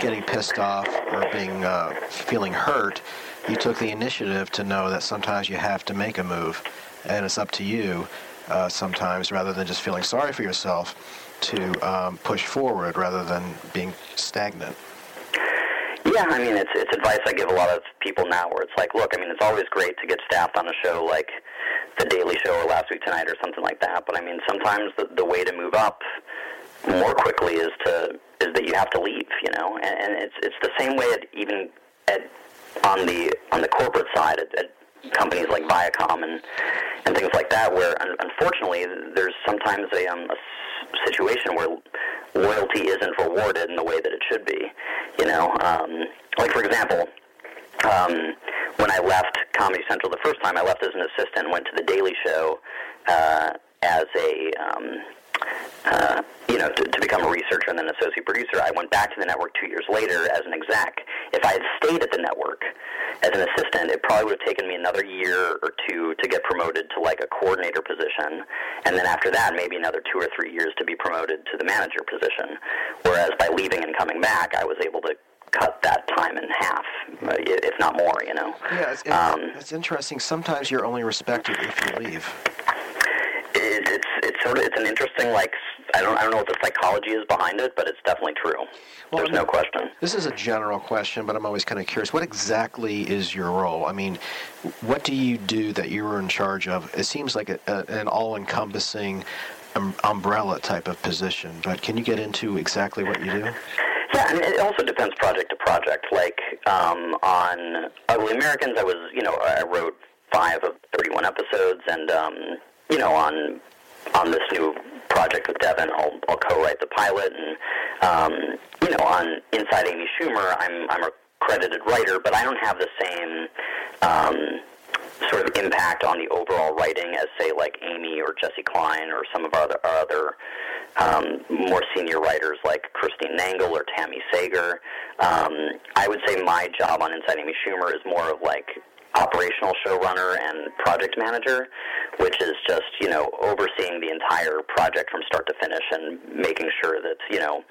getting pissed off or being uh, feeling hurt, you took the initiative to know that sometimes you have to make a move, and it's up to you. Uh, sometimes, rather than just feeling sorry for yourself, to um, push forward rather than being stagnant. Yeah, I mean, it's it's advice I give a lot of people now, where it's like, look, I mean, it's always great to get staffed on a show like The Daily Show or Last Week Tonight or something like that. But I mean, sometimes the the way to move up more quickly is to is that you have to leave, you know, and, and it's it's the same way at even at on the on the corporate side at, at companies like Viacom and and things like that, where unfortunately there's sometimes a, um, a situation where loyalty isn't rewarded in the way that it should be. You know, um, like for example, um, when I left Comedy Central the first time, I left as an assistant, went to the Daily Show uh, as a um, uh, you know, to, to become a researcher and then associate producer. I went back to the network two years later as an exec. If I had stayed at the network as an assistant, it probably would have taken me another year or two to get promoted to like a coordinator position, and then after that, maybe another two or three years to be promoted to the manager position. Whereas by leaving and coming back, I was able to cut that time in half, if not more. You know. Yeah, it's, um, it's interesting. Sometimes you're only respected if you leave it, it's it's sort of it's an interesting like I don't I don't know what the psychology is behind it, but it's definitely true. Well, There's no question. This is a general question, but I'm always kind of curious. What exactly is your role? I mean, what do you do that you are in charge of? It seems like a, a, an all-encompassing um, umbrella type of position, but can you get into exactly what you do? Yeah, and it also depends project to project. Like um, on Ugly Americans, I was, you know, I wrote five of 31 episodes, and um, you know, on on this new project with Devin, I'll, I'll co-write the pilot, and um, you know, on Inside Amy Schumer, I'm I'm a credited writer, but I don't have the same um, sort of impact on the overall writing as, say, like Amy or Jessi Klein or some of our other, our other um, more senior writers like Christine Nangle or Tami Sagher. Um, I would say my job on Inside Amy Schumer is more of like operational showrunner and project manager, which is just you know overseeing the entire project from start to finish and making sure that you know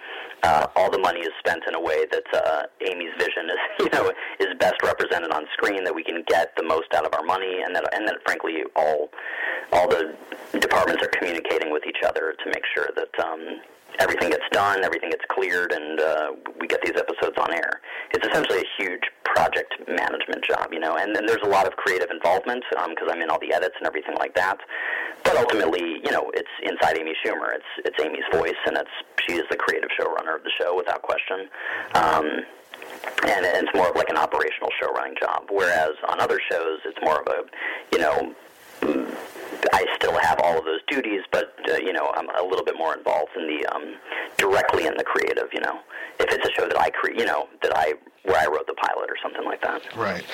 uh, all the money is spent in a way that uh, Amy's vision is [laughs] you know is best represented on screen, that we can get the most out of our money, and that and that frankly all all the departments are communicating with each other to make sure that. Um, everything gets done, everything gets cleared, and uh, we get these episodes on air. It's essentially a huge project management job, you know, and then there's a lot of creative involvement because um, I'm in all the edits and everything like that. But ultimately, you know, it's inside Amy Schumer. It's it's Amy's voice, and it's she is the creative showrunner of the show without question. Um, and it's more of like an operational show running job. Whereas on other shows, it's more of a, you know, I still have all of those duties, but uh, you know, I'm a little bit more involved in the um, directly in the creative. You know, if it's a show that I create, you know, that I where I wrote the pilot or something like that. Right.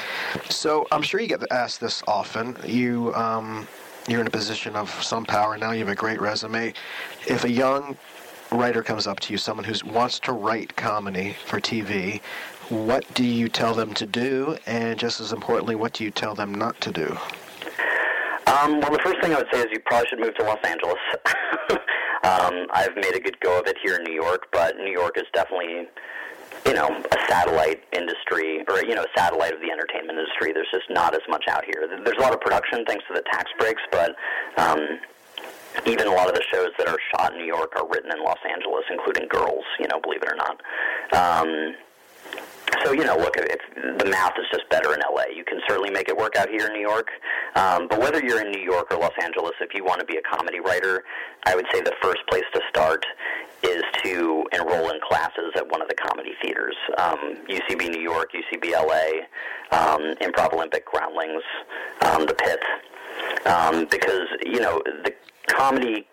So I'm sure you get asked this often. You um, you're in a position of some power now. You have a great resume. If a young writer comes up to you, someone who wants to write comedy for TV, what do you tell them to do? And just as importantly, what do you tell them not to do? Um, well, the first thing I would say is you probably should move to Los Angeles. [laughs] um, I've made a good go of it here in New York, but New York is definitely, you know, a satellite industry, or, you know, a satellite of the entertainment industry. There's just not as much out here. There's a lot of production thanks to the tax breaks, but um, even a lot of the shows that are shot in New York are written in Los Angeles, including Girls, you know, believe it or not. Um, you know, look, if the math is just better in LA, you can certainly make it work out here in New York. Um, but whether you're in New York or Los Angeles, if you want to be a comedy writer, I would say the first place to start is to enroll in classes at one of the comedy theaters. Um, UCB New York, UCB LA, um, Improv Olympic, Groundlings, um, the Pit, um, because you know the comedy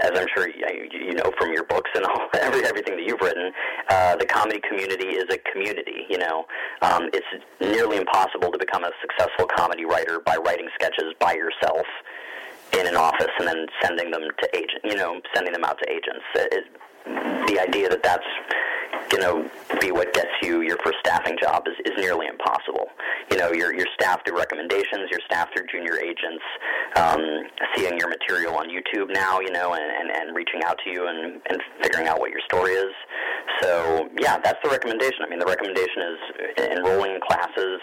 as I'm sure you know from your books and [laughs] all, every, everything that you've written, uh, the comedy community is a community. You know, um, it's nearly impossible to become a successful comedy writer by writing sketches by yourself in an office and then sending them to agent. You know, sending them out to agents. It, the idea that that's going to be what gets you your first staffing job is, is nearly impossible. You know, you're, you're through recommendations, your staff through junior agents, um, seeing your material on YouTube now, you know, and, and, and reaching out to you and, and figuring out what your story is. So, yeah, that's the recommendation. I mean, the recommendation is enrolling in classes,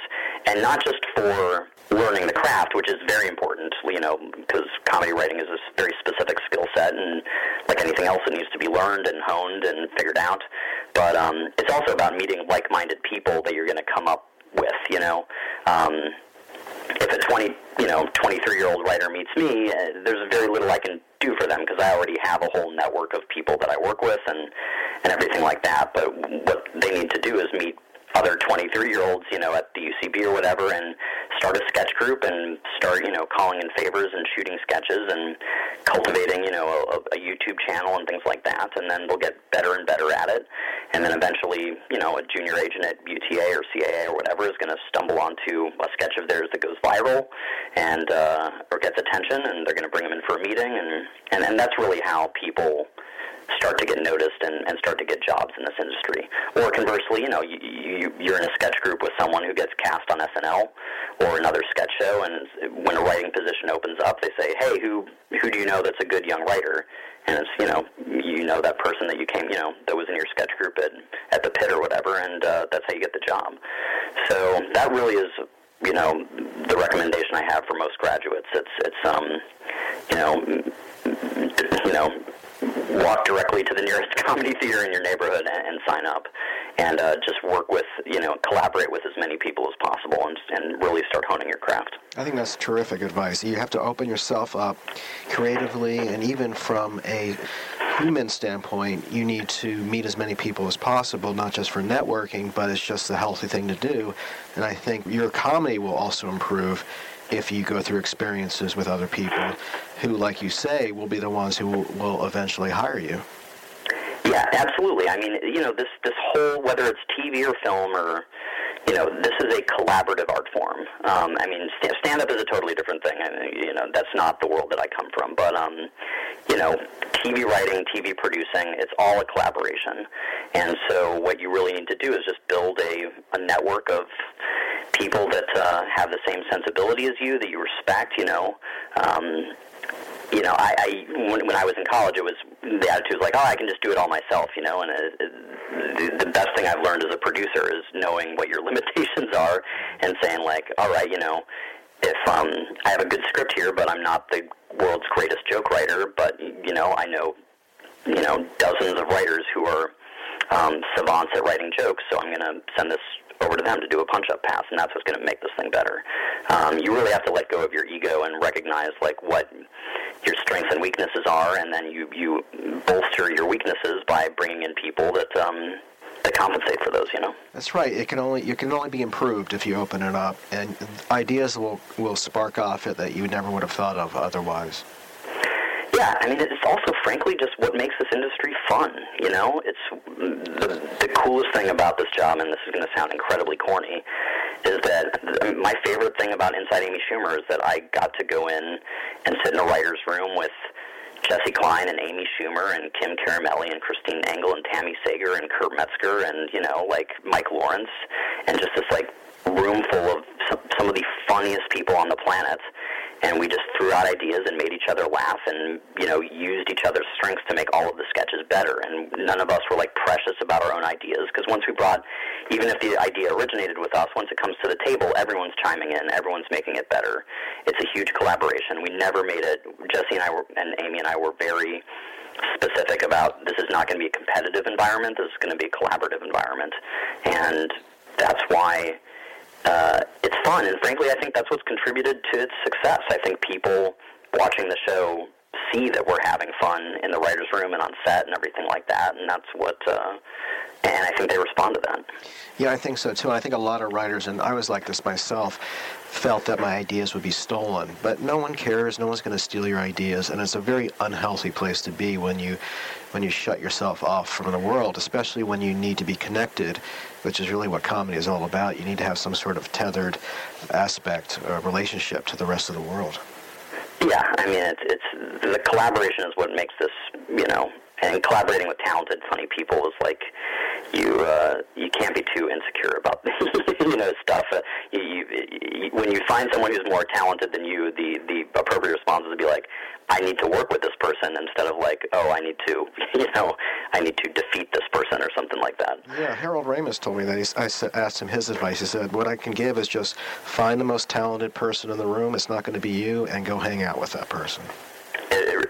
and not just for learning the craft, which is very important, you know, because comedy writing is a very specific skill set, and like anything else, it needs to be learned and honed and figured out. But um, it's also about meeting like-minded people that you're going to come up with. You know, um, if a 20, you know, 23-year-old writer meets me, uh, there's very little I can do for them because I already have a whole network of people that I work with and and everything like that. But what they need to do is meet other 23 year olds, you know, at the UCB or whatever, and start a sketch group and start, you know, calling in favors and shooting sketches and cultivating, you know, a, a YouTube channel and things like that. And then they'll get better and better at it. And then eventually, you know, a junior agent at UTA or CAA or whatever is going to stumble onto a sketch of theirs that goes viral and uh, or gets attention, and they're going to bring them in for a meeting, and and and that's really how people start to get noticed and, and start to get jobs in this industry. Or conversely, you know, you, you, you're in a sketch group with someone who gets cast on SNL or another sketch show, and when a writing position opens up, they say, "Hey, who who do you know that's a good young writer?" And it's you know you know that person that you came you know that was in your sketch group at at the pit or whatever, and uh, that's how you get the job. So that really is you know the recommendation I have for most graduates. It's it's um you know you know walk directly to the nearest [laughs] comedy theater in your neighborhood and, and sign up, and uh, just work with you know collaborate with as many people as possible, and, and really start honing your craft. I think that's terrific advice. You have to open yourself up creatively, and even from a human standpoint, you need to meet as many people as possible, not just for networking, but it's just the healthy thing to do. And I think your comedy will also improve if you go through experiences with other people who, like you say, will be the ones who will, will eventually hire you. Yeah, absolutely. I mean, you know, this this whole whether it's TV or film or you know, this is a collaborative art form. Um, I mean, stand up is a totally different thing. I mean, you know, that's not the world that I come from. But um, you know, TV writing, TV producing, it's all a collaboration. And so what you really need to do is just build a, a network of people that uh, have the same sensibility as you, that you respect, you know. Um, you know, I, I when, when I was in college, it was the attitude was like, oh, I can just do it all myself, you know. And it, it, the, the best thing I've learned as a producer is knowing what your [laughs] limitations are and saying like, all right, you know, if um, I have a good script here, but I'm not the world's greatest joke writer, but you know, I know, you know, dozens of writers who are um, savants at writing jokes, so I'm going to send this over to them to do a punch-up pass, and that's what's going to make this thing better. Um, you really have to let go of your ego and recognize like what your strengths and weaknesses are, and then you you bolster your weaknesses by bringing in people that um, that compensate for those. You know. That's right. It can only you can only be improved if you open it up, and ideas will will spark off it that you never would have thought of otherwise. Yeah, I mean, it's also, frankly, just what makes this industry fun. You know, it's the, the coolest thing about this job, and this is going to sound incredibly corny, is that um, my favorite thing about Inside Amy Schumer is that I got to go in and sit in a writer's room with Jessi Klein and Amy Schumer and Kim Caramele and Christine Nangle and Tami Sagher and Kurt Metzger and, you know, like Mike Lawrence and just this, like, room full of some, some of the funniest people on the planet and we just threw out ideas and made each other laugh and you know used each other's strengths to make all of the sketches better. And none of us were like precious about our own ideas because once we brought even if the idea originated with us once it comes to the table everyone's chiming in everyone's making it better. It's a huge collaboration. We never made it jessi and i were and amy and i were very specific about this is not going to be a competitive environment this is going to be a collaborative environment. And that's why uh, it's fun, and frankly, I think that's what's contributed to its success. I think people watching the show see that we're having fun in the writers' room and on set and everything like that, and that's what. Uh, and I think they respond to that. Yeah, I think so too. I think a lot of writers, and I was like this myself, felt that my ideas would be stolen. But no one cares. No one's going to steal your ideas, and it's a very unhealthy place to be when you when you shut yourself off from the world, especially when you need to be connected, which is really what comedy is all about. You need to have some sort of tethered aspect or relationship to the rest of the world. Yeah, I mean, it's, it's the collaboration is what makes this, you know, and collaborating with talented, funny people is like you uh, you can't be too insecure about [laughs] you know stuff. Uh, you, you, you, when you find someone who's more talented than you, the the appropriate response is to be like, I need to work with this person instead of like, oh, I need to, [laughs] you know, I need to defeat this person or something like that. Yeah, Harold Ramis told me that. He's, I asked him his advice. He said, what I can give is just find the most talented person in the room. It's not going to be you, and go hang out with that person.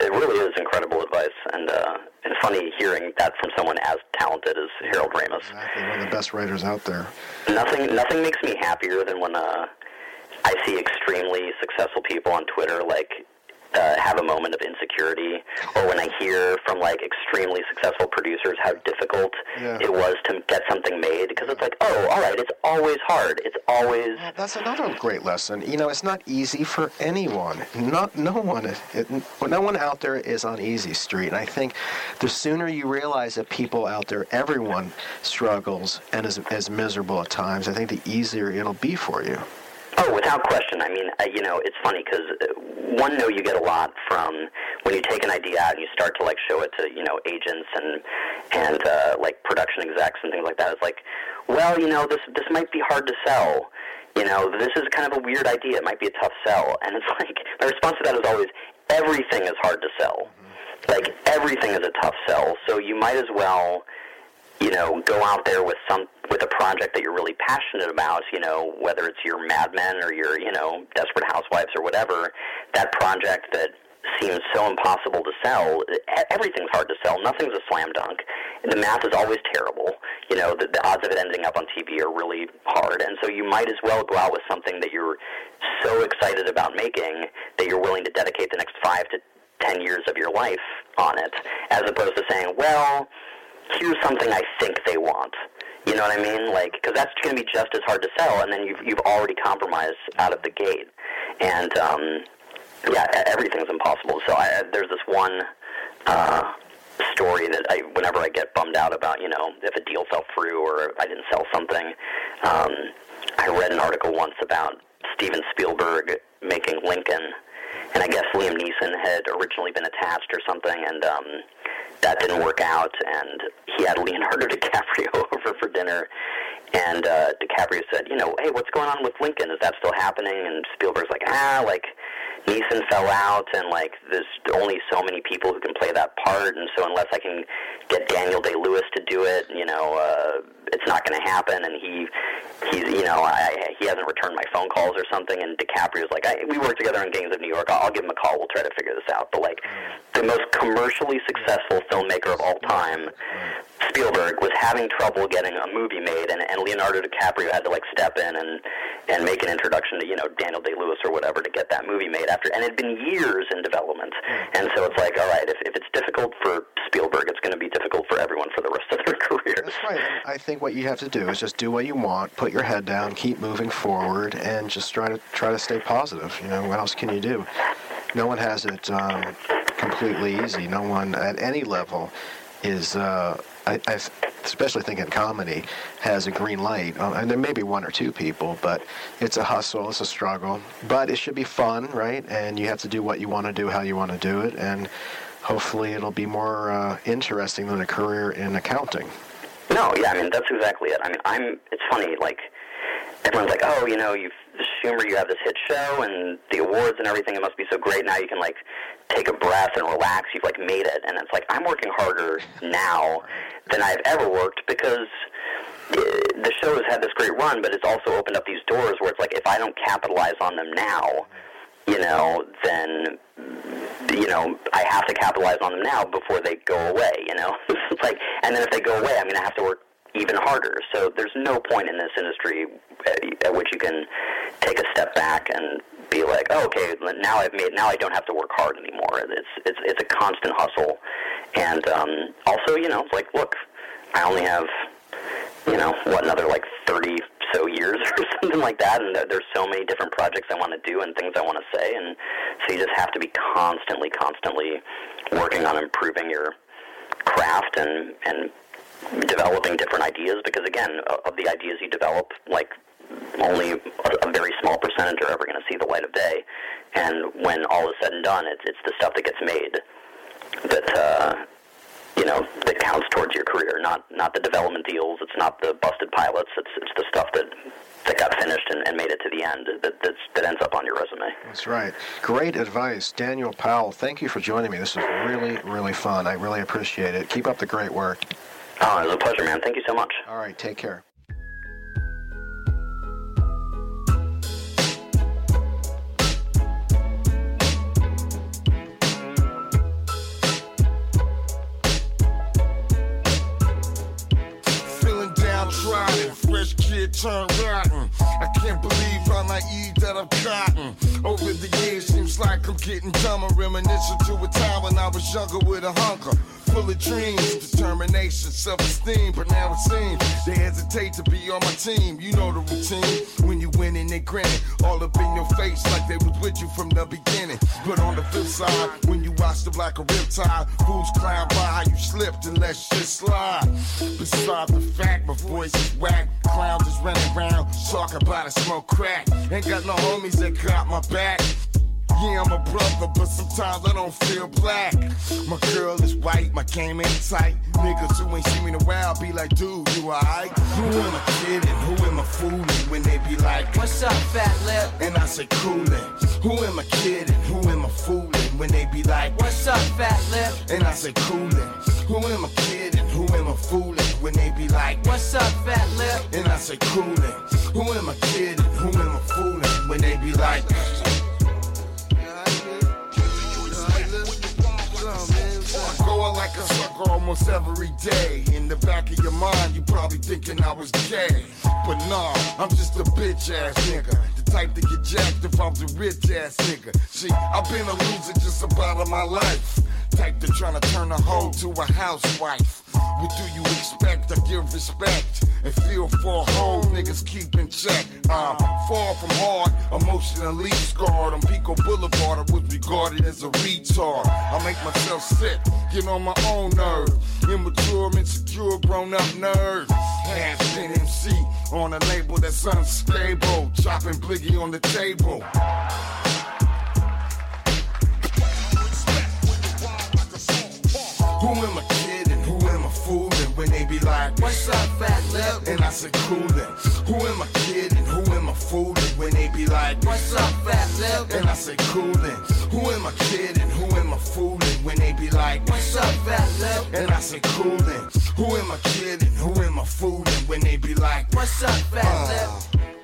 It, really is incredible advice, and uh, and funny hearing that from someone as talented as Harold Ramis. Exactly, one of the best writers out there. Nothing, nothing makes me happier than when uh, I see extremely successful people on Twitter like uh, have a moment of insecurity, or when I hear from like extremely successful producers how difficult Yeah. it was to get something made, because it's like, oh, all right, it's always hard. It's always Well, that's another great lesson. You know, it's not easy for anyone. Not no one. It, no one out there is on easy street. And I think the sooner you realize that people out there, everyone struggles and is, is miserable at times. I think the easier it'll be for you. Oh, without question. I mean, uh, you know, it's funny because one no you get a lot from when you take an idea out and you start to like show it to you know agents and and uh, like production execs and things like that. It's like, well, you know, this this might be hard to sell. You know, this is kind of a weird idea. It might be a tough sell. [laughs] And it's like my response to that is always everything is hard to sell. Like everything is a tough sell. So you might as well you know, go out there with some with a project that you're really passionate about, you know, whether it's your Mad Men or your, you know, Desperate Housewives or whatever, that project that seems so impossible to sell, everything's hard to sell. Nothing's a slam dunk. The math is always terrible. You know, the, the odds of it ending up on TV are really hard. And so you might as well go out with something that you're so excited about making that you're willing to dedicate the next five to ten years of your life on it, as opposed to saying, well, here's something I think they want. You know what I mean? Like, because that's going to be just as hard to sell, and then you've you've already compromised out of the gate. And um, yeah, everything's impossible. So I, there's this one uh, story that I, whenever I get bummed out about, you know, if a deal fell through or I didn't sell something, um, I read an article once about Steven Spielberg making Lincoln, and I guess Liam Neeson had originally been attached or something, and um, that didn't work out. And he had Leonardo [laughs] DiCaprio [laughs] over for dinner, and uh, DiCaprio said, you know, hey, what's going on with Lincoln? Is that still happening? And Spielberg's like, ah, like Neeson fell out, and like there's only so many people who can play that part, and so unless I can get Daniel Day Lewis to do it, you know, uh, it's not going to happen. And he, he's, you know, I, he hasn't returned my phone calls or something. And DiCaprio's like, I, we work together on Gangs of New York. I'll, I'll give him a call. We'll try to figure this out. But like, the most commercially successful filmmaker of all time, Spielberg was having trouble getting a movie made, and, and Leonardo DiCaprio had to like step in and and make an introduction to you know Daniel Day Lewis or whatever to get that movie made and it had been years in development. And so it's like, all right, if, if it's difficult for Spielberg, it's going to be difficult for everyone for the rest of their [laughs] careers. That's right. I think what you have to do is just do what you want, put your head down, keep moving forward, and just try to try to stay positive. You know, what else can you do? No one has it um, completely easy. No one at any level is. Uh, I, I especially think in comedy has a green light. Um, and there may be one or two people, but it's a hustle, it's a struggle. But it should be fun, right? And you have to do what you want to do, how you want to do it, and hopefully it'll be more uh, interesting than a career in accounting. No, yeah, I mean that's exactly it. I mean, I'm. It's funny, like everyone's like, oh, you know, you've Schumer, you have this hit show and the awards and everything. It must be so great. Now you can like take a breath and relax. You've like made it, and it's like I'm working harder now than I've ever worked because uh, the show has had this great run, but it's also opened up these doors where it's like if I don't capitalize on them now, you know, then you know I have to capitalize on them now before they go away. You know, [laughs] like, and then if they go away, I'm going to have to work even harder. So there's no point in this industry at, at which you can take a step back and be like, oh, okay, now I've made, now I don't have to work hard anymore. It's it's it's a constant hustle, and um, also, you know, like, look, I only have, you know, what another like thirty so years [laughs] or something like that, and there's so many different projects I want to do and things I want to say, and so you just have to be constantly, constantly working on improving your craft and and developing different ideas because again of the ideas you develop like only a, very small percentage are ever going to see the light of day and when all is said and done it's it's the stuff that gets made that uh you know that counts towards your career not not the development deals it's not the busted pilots it's it's the stuff that that got finished and, and made it to the end that that's, that ends up on your resume That's right. Great advice, Daniel Powell. Thank you for joining me. This was really, really fun. I really appreciate it. Keep up the great work. Oh it was a pleasure man thank you so much All right, take care. Fresh kid turned rotten. I can't believe how naive that I've gotten. Over the years, seems like I'm getting dumber. Reminiscent to a time when I was younger with a hunger. Full of dreams, determination, self-esteem. But now it seems they hesitate to be on my team. You know the routine. When you win and they grinning, all up in your face like they was with you from the beginning. But on the flip side, when you watch the black or riptide, fools clown by you slipped and let shit slide. Beside the fact, my voice is whack. Clowns is running around, talking about a smoke crack. Ain't got no homies that got my back. Yeah, I'm a brother, but sometimes I don't feel black. My girl is white, my game ain't tight. Niggas who ain't seen me in a while be like, dude, you alright? Who am I kidding? Who am I fooling? When they be like, What's up, fat lip? And I say, coolin'. Who am I kidding? Who am I fooling? When they be like, What's up, fat lip? And I say, coolin'. Who am I kidding? Who am I fooling? When they be like, What's up, fat lip? And I say, coolin'. Who am I kidding? Who am I fooling? When they be like, I'm Going like a sucker almost every day. In the back of your mind, you probably thinking I was gay. But nah, I'm just a bitch ass nigga. The type to get jacked if I was a rich ass nigga. See, I've been a loser just about all my life. Type to tryna turn a hoe to a housewife. What do you expect? I give respect and feel for a hoe niggas keep in check. I'm far from hard, emotionally scarred. On Pico Boulevard, I was regarded as a retard. I make myself sick, get on my own nerve. Immature, insecure, grown up nerd. Half MC on a label that's unstable. Chopping bliggy on the table. Who am I kidding? Who am I fooling? When they be like, What's up, fat lip? And I said, Coolin'. Who am I kidding? Who am I fooling? When they be like, What's up, fat lip? And I said, Coolin'. Who am I kidding? Who am I fooling? When they be like, What's up, fat lip? And I said, Coolin'. Who am I kidding? Who am I fooling? When they be like, What's up, fat lip? Uh,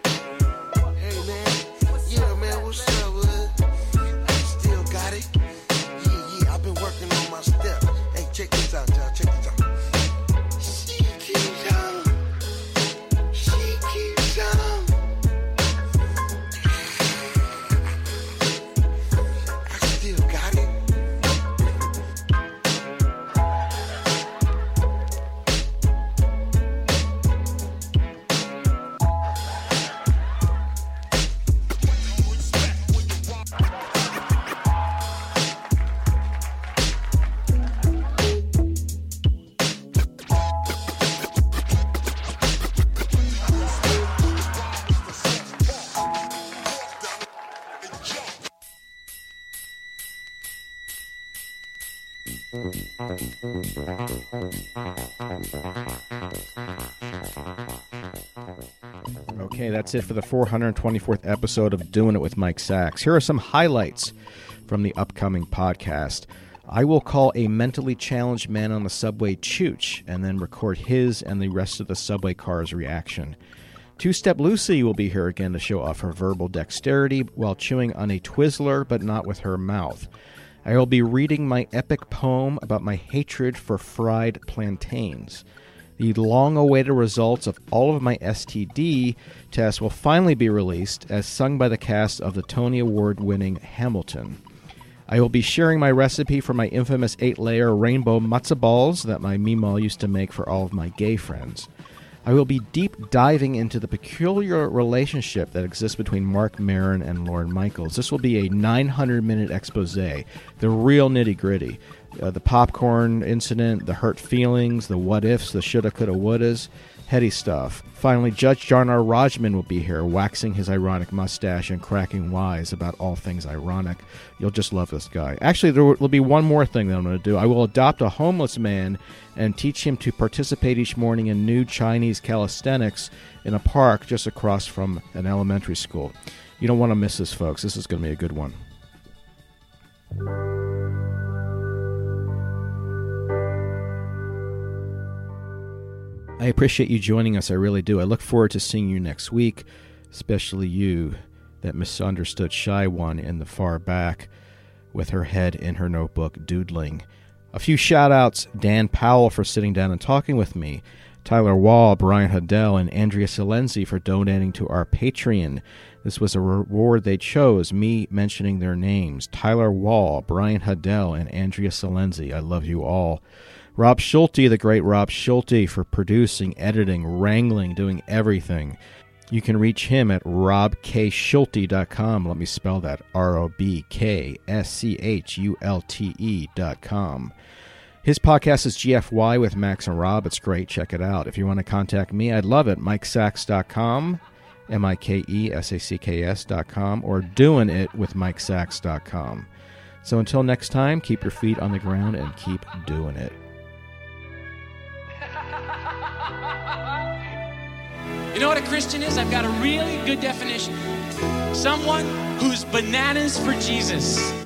Okay, that's it for the 424th episode of Doing It with Mike Sacks. Here are some highlights from the upcoming podcast. I will call a mentally challenged man on the subway Chooch and then record his and the rest of the subway car's reaction. Two Step Lucy will be here again to show off her verbal dexterity while chewing on a Twizzler, but not with her mouth. I will be reading my epic poem about my hatred for fried plantains. The long awaited results of all of my STD tests will finally be released as sung by the cast of the Tony Award winning Hamilton. I will be sharing my recipe for my infamous eight layer rainbow matzo balls that my Meemaw used to make for all of my gay friends. I will be deep diving into the peculiar relationship that exists between Marc Maron and Lorne Michaels. This will be a 900 minute expose, the real nitty gritty. Uh, the popcorn incident, the hurt feelings, the what ifs, the shoulda, coulda, wouldas, heady stuff. Finally, Judge Jarnar Rajman will be here, waxing his ironic mustache and cracking wise about all things ironic. You'll just love this guy. Actually, there will be one more thing that I'm going to do. I will adopt a homeless man and teach him to participate each morning in new Chinese calisthenics in a park just across from an elementary school. You don't want to miss this, folks. This is going to be a good one. I appreciate you joining us. I really do. I look forward to seeing you next week, especially you, that misunderstood shy one in the far back with her head in her notebook doodling. A few shout outs Dan Powell for sitting down and talking with me, Tyler Wall, Brian Huddell, and Andrea Silenzi for donating to our Patreon. This was a reward they chose, me mentioning their names Tyler Wall, Brian Huddell, and Andrea Silenzi. I love you all. Rob Schulte, the great Rob Schulte, for producing, editing, wrangling, doing everything. You can reach him at robkschulte.com. Let me spell that R O B K S C H U L T E.com. His podcast is GFY with Max and Rob. It's great. Check it out. If you want to contact me, I'd love it. MikeSacks.com, M I K E S A C K S.com, or doing it with MikeSacks.com. So until next time, keep your feet on the ground and keep doing it. You know what a Christian is? I've got a really good definition. Someone who's bananas for Jesus.